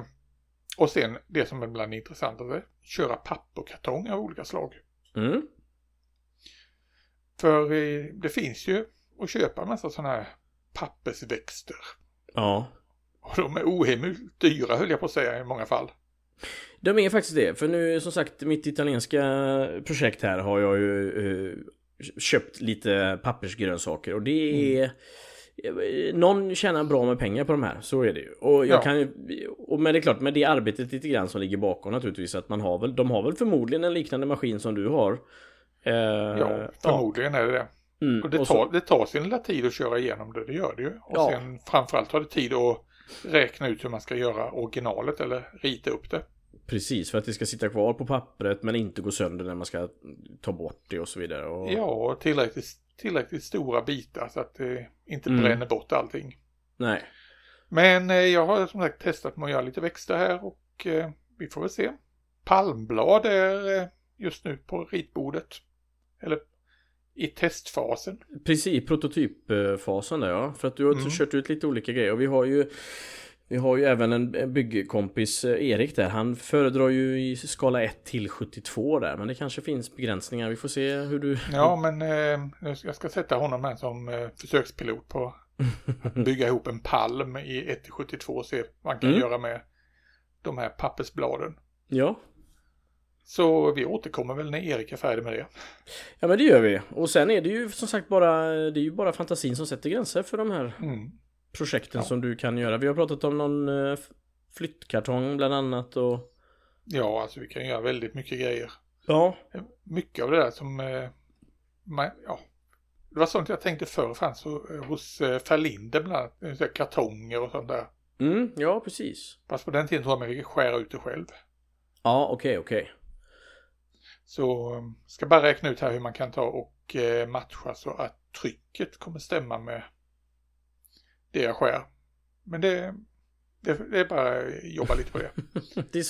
och sen det som är bland det intressantaste, köra papperkartong av olika slag. Mm. För eh, det finns ju att köpa en massa sådana här pappersväxter. Ja. Och de är ohemult dyra höll jag på att säga i många fall. De är faktiskt det, för nu som sagt mitt italienska projekt här har jag ju eh, köpt lite pappersgrönsaker och det är någon tjänar bra med pengar på de här, så är det ju. Och jag Ja. kan ju, och men det är klart, med det arbetet lite grann som ligger bakom naturligtvis att man har väl, de har väl förmodligen en liknande maskin som du har. Eh, Ja, förmodligen är det det. Mm, Och det och så- tar, det tar sin lilla tid att köra igenom det, det gör det ju. Och Ja. sen framförallt tar det tid att räkna ut hur man ska göra originalet eller rita upp det. Precis, för att det ska sitta kvar på pappret men inte gå sönder när man ska ta bort det och så vidare. Och, Ja, och tillräckligt, tillräckligt stora bitar så att det inte Mm. bränner bort allting. Nej. Men eh, jag har som sagt testat med att göra lite växter här och eh, vi får väl se. Palmblad är eh, just nu på ritbordet. Eller i testfasen. Precis, prototypfasen där ja. För att du har Mm. kört ut lite olika grejer och vi har ju vi har ju även en byggkompis, eh, Erik där. Han föredrar ju i skala 1 till 72 där. Men det kanske finns begränsningar. Vi får se hur du... Ja, men eh, jag ska sätta honom här som eh, försökspilot på att bygga ihop en palm i 1-72 och se vad han kan Mm. göra med de här pappersbladen. Ja. Så vi återkommer väl när Erik är färdig med det. Ja men det gör vi. Och sen är det ju som sagt bara, det är ju bara fantasin som sätter gränser för de här Mm. projekten Ja. som du kan göra. Vi har pratat om någon eh, flyttkartong bland annat och... Ja, alltså vi kan göra väldigt mycket grejer. Ja. Mycket av det där som, eh, ja, det var sånt jag tänkte förr fanns eh, hos eh, Ferlinde bland annat, eh, kartonger och sånt där. Mm, ja precis. Fast på den tiden tror jag man fick skära ut det själv. Ja, okej, okej. Så eh, ska bara räkna ut här hur man kan ta och eh, matcha så att trycket kommer stämma med det jag skär. Men det, det, det är bara att jobba lite på det. Det är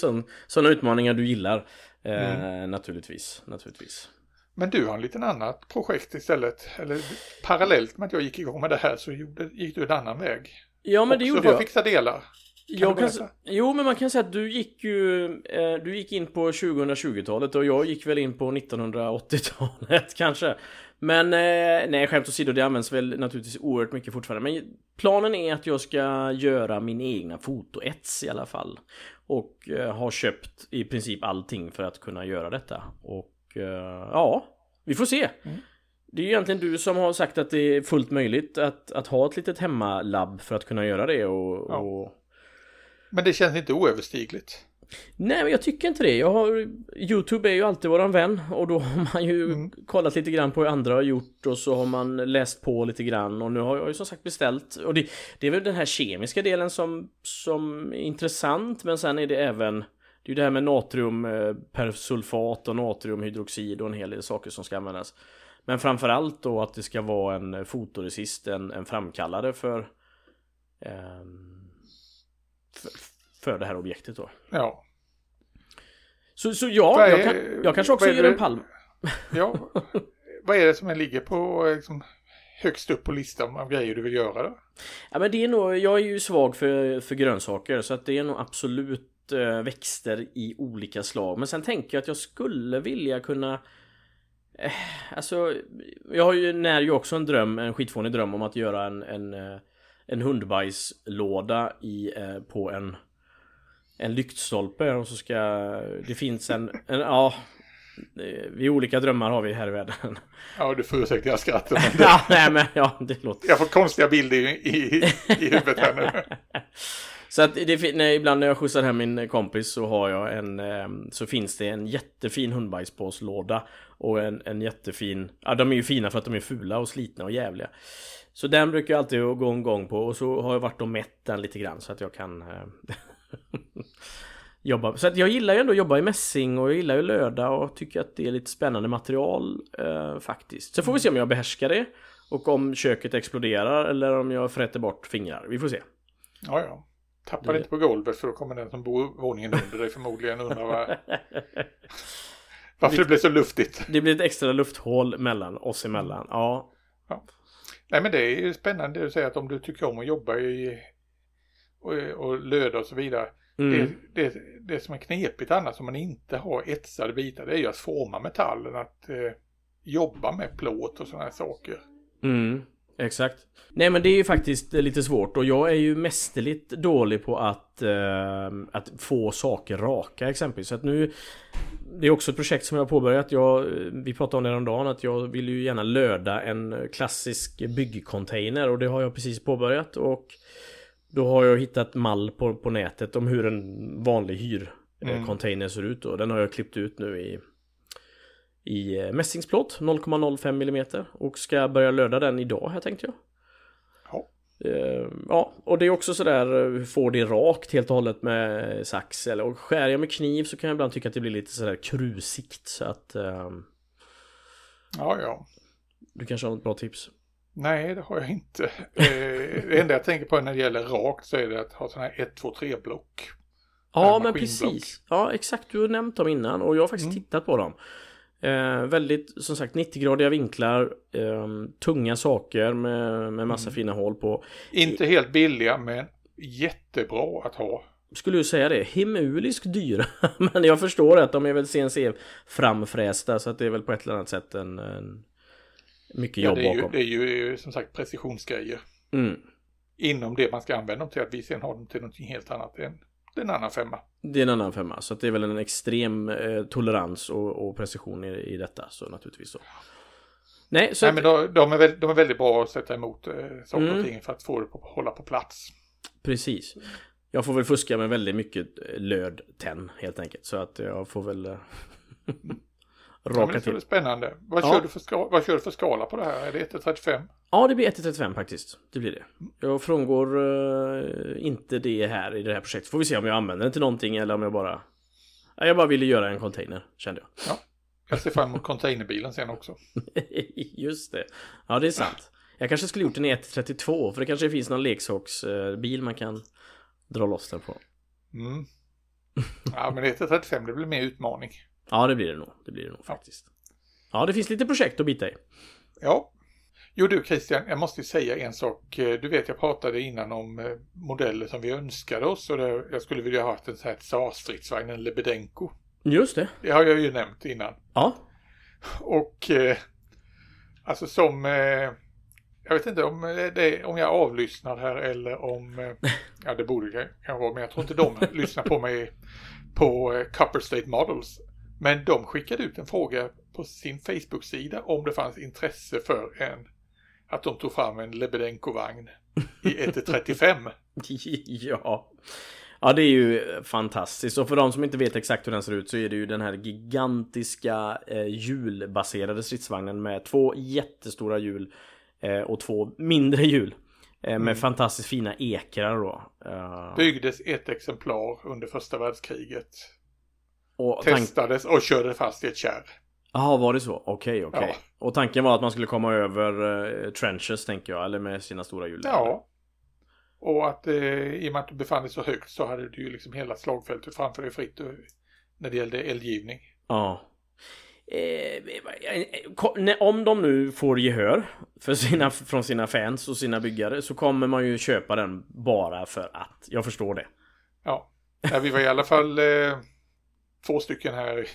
sådana utmaningar du gillar. Eh, Mm. Naturligtvis, naturligtvis. Men du har en liten annat projekt istället. Eller parallellt med att jag gick igång med det här så gjorde, gick du en annan väg. Ja men det Också gjorde för att jag. fixa delar. Jag kan, jo men man kan säga att du gick ju eh, Du gick in på 2020-talet och jag gick väl in på 1980-talet kanske. Men eh, nej skämt åsido det används väl naturligtvis oerhört mycket fortfarande. Men planen är att jag ska göra min egna fotoets i alla fall. Och eh, har köpt i princip allting för att kunna göra detta. Och ja Vi får se. Mm. Det är ju egentligen du som har sagt att det är fullt möjligt att, att ha ett litet hemmalabb för att kunna göra det och, Ja. och Men det känns inte oöverstigligt. Nej men jag tycker inte det. Jag har Youtube är ju alltid våran vän och då har man ju Mm. kollat lite grann på hur andra har gjort och så har man läst på lite grann och nu har jag ju som sagt beställt och det, det är väl den här kemiska delen som, som är intressant men sen är det även det är ju det här med natriumpersulfat och natriumhydroxid och en hel del saker som ska användas. Men framförallt då att det ska vara en fotoresist, en, en framkallare för, ehm, för det här objektet då. Ja. Så, så ja, Vad jag, är- kan, jag kanske också är det- en palm. ja. Vad är det som ligger på liksom, högst upp på listan av grejer du vill göra då? Ja, men det är nog, jag är ju svag för, för grönsaker så att det är nog absolut eh, växter i olika slag. Men sen tänker jag att jag skulle vilja kunna eh, Alltså, jag har ju när ju också en dröm, en skitfånig dröm om att göra en, en, eh, en hundbajslåda i, eh, på en en lyktstolpe och så ska det finns en, en ja eh, vi olika drömmar har vi här i världen. Ja, du får ursäkta jag skrattar. Det, ja, nej men ja, det låter jag får konstiga bilder i, i, i huvudet här nu. Så att det, när, ibland när jag skjutsar hem min kompis så har jag en eh, Så finns det en jättefin hundbajspåslåda Och en, en jättefin Ja de är ju fina för att de är fula och slitna och jävliga Så den brukar jag alltid gå en gång på och så har jag varit och mätt den lite grann så att jag kan eh, Jobba Så att jag gillar ju ändå att jobba i mässing och jag gillar ju löda och tycker att det är lite spännande material eh, faktiskt Så får vi se om jag behärskar det Och om köket exploderar eller om jag fräter bort fingrar Vi får se Ja, ja. Tappa Det- inte på golvet för då kommer den som bor våningen under dig förmodligen undra var, varför det blev så luftigt. Det blir ett extra lufthål mellan oss emellan. Ja. Nej men det är ju spännande du säger att om du tycker om att jobba i och, och löda och så vidare. Mm. Det, det, det som är knepigt annars om man inte har etsade bitar det är ju att forma metallen, att eh, jobba med plåt och sådana här saker. Mm. Exakt. Nej men det är ju faktiskt lite svårt och jag är ju mästerligt dålig på att, eh, att få saker raka exempelvis. Så att nu Det är också ett projekt som jag har påbörjat. Jag, vi pratade om det häromdagen att jag vill ju gärna löda en klassisk byggcontainer och det har jag precis påbörjat och Då har jag hittat mall på, på nätet om hur en vanlig hyrcontainer mm. ser ut och den har jag klippt ut nu i i eh, mässingsplåt 0,05 mm och ska börja löda den idag här tänkte jag. Ja. Uh, ja, och det är också sådär, eh, får det rakt helt och hållet med sax eller och skär jag med kniv så kan jag ibland tycka att det blir lite sådär krusigt så att... Uh, ja, ja. Du kanske har något bra tips? Nej, det har jag inte. det enda jag tänker på när det gäller rakt så är det att ha sådana här 1, 2, 3 block. Ja, men precis. Ja, exakt. Du har nämnt dem innan och jag har faktiskt mm. tittat på dem. Eh, väldigt, som sagt, 90-gradiga vinklar, eh, tunga saker med, med massa mm. fina hål på. Inte helt billiga, men jättebra att ha. Skulle du säga det? Himuliskt dyra. men jag förstår att de är väl CNC framfrästa så att det är väl på ett eller annat sätt en, en mycket jobb ja, det bakom. det är ju som sagt precisionsgrejer. Mm. Inom det man ska använda dem till, att vi sen har dem till någonting helt annat än det är en annan femma. Det är en annan femma. Så det är väl en extrem eh, tolerans och, och precision i, i detta. Så naturligtvis så. Nej, så Nej men de, de, är väldigt, de är väldigt bra att sätta emot eh, saker mm. och ting för att få det att hålla på plats. Precis. Jag får väl fuska med väldigt mycket eh, löd tenn helt enkelt. Så att jag får väl... Raka ja, till. Det är spännande. Vad, ja. kör du för skala, vad kör du för skala på det här? Är det 1-35? Ja, det blir 1-35 faktiskt. Det blir det. Jag frångår uh, inte det här i det här projektet. Får vi se om jag använder den till någonting eller om jag bara... Ja, jag bara ville göra en container, kände jag. Ja. Jag ser fram emot containerbilen sen också. Just det. Ja, det är sant. Jag kanske skulle gjort den i 1-32 för det kanske finns någon leksaksbil man kan dra loss den på. Mm. Ja, men 1-35 det blir mer utmaning. Ja, det blir det nog. Det blir det nog faktiskt. Ja, det finns lite projekt att bita i. Ja. Jo du Christian, jag måste säga en sak. Eh, du vet jag pratade innan om eh, modeller som vi önskade oss och jag skulle vilja ha haft en sån här tsarstridsvagn, en Lebedenko. Just det. Det har jag ju nämnt innan. Ja. Och eh, alltså som eh, jag vet inte om, det, om jag avlyssnar här eller om, eh, ja det borde kanske vara, men jag tror inte de lyssnar på mig på eh, Copper State Models. Men de skickade ut en fråga på sin Facebook-sida om det fanns intresse för en att de tog fram en Lebedenko-vagn i 1-35. ja. Ja det är ju fantastiskt och för de som inte vet exakt hur den ser ut så är det ju den här gigantiska eh, hjulbaserade stridsvagnen med två jättestora hjul eh, och två mindre hjul. Eh, med mm. fantastiskt fina ekrar då. Uh... Byggdes ett exemplar under första världskriget. Och Testades och körde fast i ett kärr. Jaha, var det så? Okej, okay, okej. Okay. Ja. Och tanken var att man skulle komma över uh, trenches, tänker jag, eller med sina stora hjul? Ja. Och att uh, i och med att du befann dig så högt så hade du ju liksom hela slagfältet framför dig fritt när det gällde eldgivning. Ja. Eh, om de nu får gehör för sina, från sina fans och sina byggare så kommer man ju köpa den bara för att. Jag förstår det. Ja, ja vi var i alla fall eh, två stycken här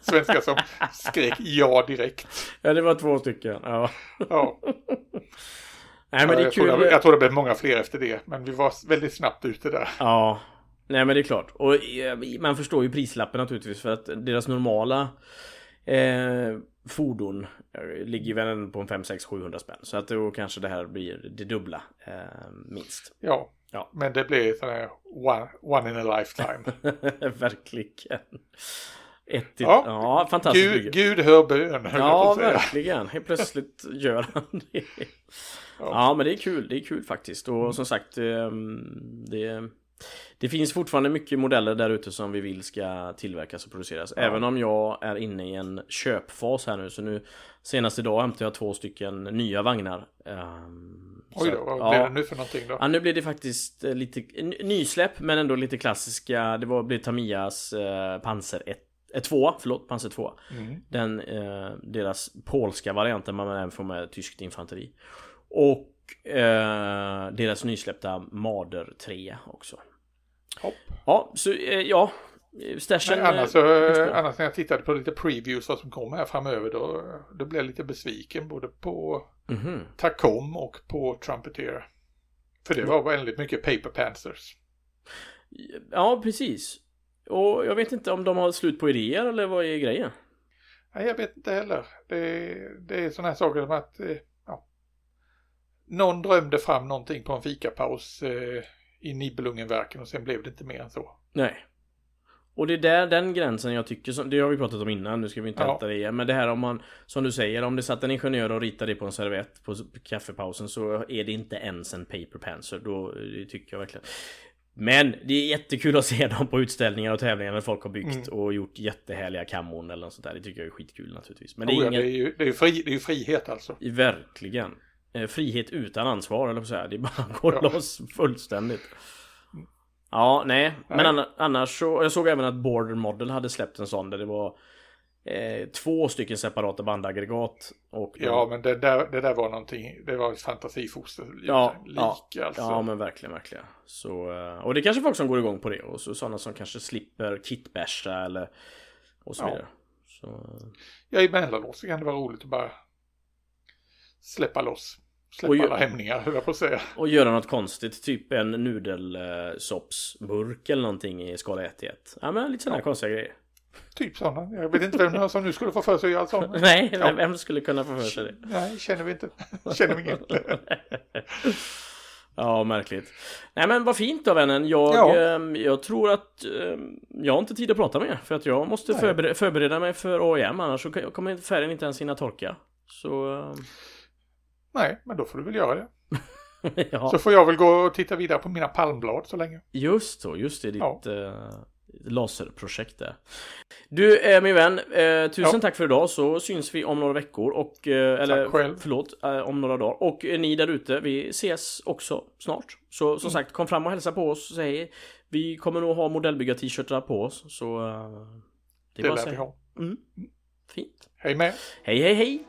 svenskar som skrek ja direkt. Ja, det var två stycken. Ja. ja. Nej, men det är jag, kul. Tror det, jag tror det blev många fler efter det, men vi var väldigt snabbt ute där. Ja, nej men det är klart. Och eh, man förstår ju prislappen naturligtvis för att deras normala eh, fordon eh, ligger väl på en 5, 6, 700 spänn. Så att då kanske det här blir det dubbla eh, minst. Ja, Ja. Men det blir sån här one, one in a lifetime. verkligen. Ett ja, ja fantastiskt. Gud, Gud hör bön. Ja, verkligen. Helt plötsligt gör han det. Ja. ja. men det är kul. Det är kul faktiskt. Och som sagt, ehm, det, det finns fortfarande mycket modeller där ute som vi vill ska tillverkas och produceras. Ja. Även om jag är inne i en köpfas här nu. Så nu senast idag hämtade jag två stycken nya vagnar. Um, Oj då, vad ja. blev det nu för någonting då? Ja, nu blir det faktiskt eh, lite nysläpp men ändå lite klassiska. Det var, blev Tamias eh, Panzer 1 eh, 2, förlåt, Panzer 2. Mm. Den, eh, deras polska varianten man även får med tyskt infanteri. Och eh, deras nysläppta Marder 3 också. Hopp. Ja, så eh, ja. Stashen... Annars, så, annars när jag tittade på lite previews vad som kommer här framöver då, då blev jag lite besviken både på Mhm. Tacom och på Trumpeter. För det var väldigt mycket Paper Panthers. Ja, precis. Och jag vet inte om de har slut på idéer eller vad är grejen? Nej, jag vet inte heller. Det, det är sådana här saker som att eh, någon drömde fram någonting på en fikapaus eh, i Nibelungenverken och sen blev det inte mer än så. Nej. Och det är där den gränsen jag tycker, som, det har vi pratat om innan, nu ska vi inte Ja. älta det igen. Men det här om man, som du säger, om det satt en ingenjör och ritade det på en servett på kaffepausen så är det inte ens en paper pencil. Då, det tycker jag verkligen. Men det är jättekul att se dem på utställningar och tävlingar när folk har byggt och gjort jättehärliga kammon eller något sånt där. Det tycker jag är skitkul naturligtvis. Men det Oh, är ja, ingen... det, är ju, det, är ju fri, det är ju frihet alltså. Verkligen. Eh, frihet utan ansvar, eller att säga. Det är bara att gå Ja. loss fullständigt. Ja, nej. Men Nej. annars så... Jag såg även att Border Model hade släppt en sån där det var eh, två stycken separata bandaggregat. Och Ja, men det där, det där var någonting, det var ett fantasifoster. Ja, lik ja, alltså. Ja men verkligen, verkligen. Så, eh, och det är kanske folk som går igång på det. Och så sådana som kanske slipper kitbasha eller och så Ja. vidare. Så, eh, Ja, emellanåt så kan det vara roligt att bara släppa loss. Släppa Och alla hämningar, höll jag på att säga. och göra något konstigt, typ en nudelsoppsburk eller någonting i skala 1 i 1. Ja men lite sådana Ja. konstiga grejer. Typ sådana. Jag vet inte vem som nu skulle få för sig att göra sådana. Nej, Ja. vem skulle kunna få för sig det? Nej, känner vi inte. Känner vi inget. Ja, märkligt. Nej men vad fint då vännen. Jag, Ja. ehm, jag tror att ehm, jag har inte tid att prata med För att jag måste förbereda, förbereda mig för AIM annars så kommer färgen inte ens hinna torka. Så... ehm, Nej, men då får du väl göra det. ja, Så får jag väl gå och titta vidare på mina palmblad så länge. just så. Just det, ditt Ja. eh, laserprojekt där. Du eh, min vän, eh, tusen Ja. tack för idag så syns vi om några veckor och eh, eller själv. förlåt, eh, om några dagar. Och eh, ni där ute, vi ses också snart. Så Mm. som sagt, kom fram och hälsa på oss. Säg, vi kommer nog ha modellbyggar-t-shirtar på oss. Så eh, det är Det bara att lär vi säga. ha. Mm. Fint. Hej med. Hej hej hej!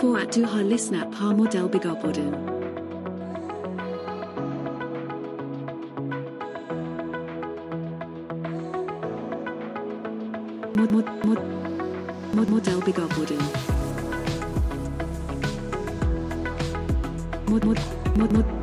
För att du har lyssnat på Modellbyggarpodden. Mod, mod, mod, mod, Modellbyggarpodden. Mod, mod, mod, mod,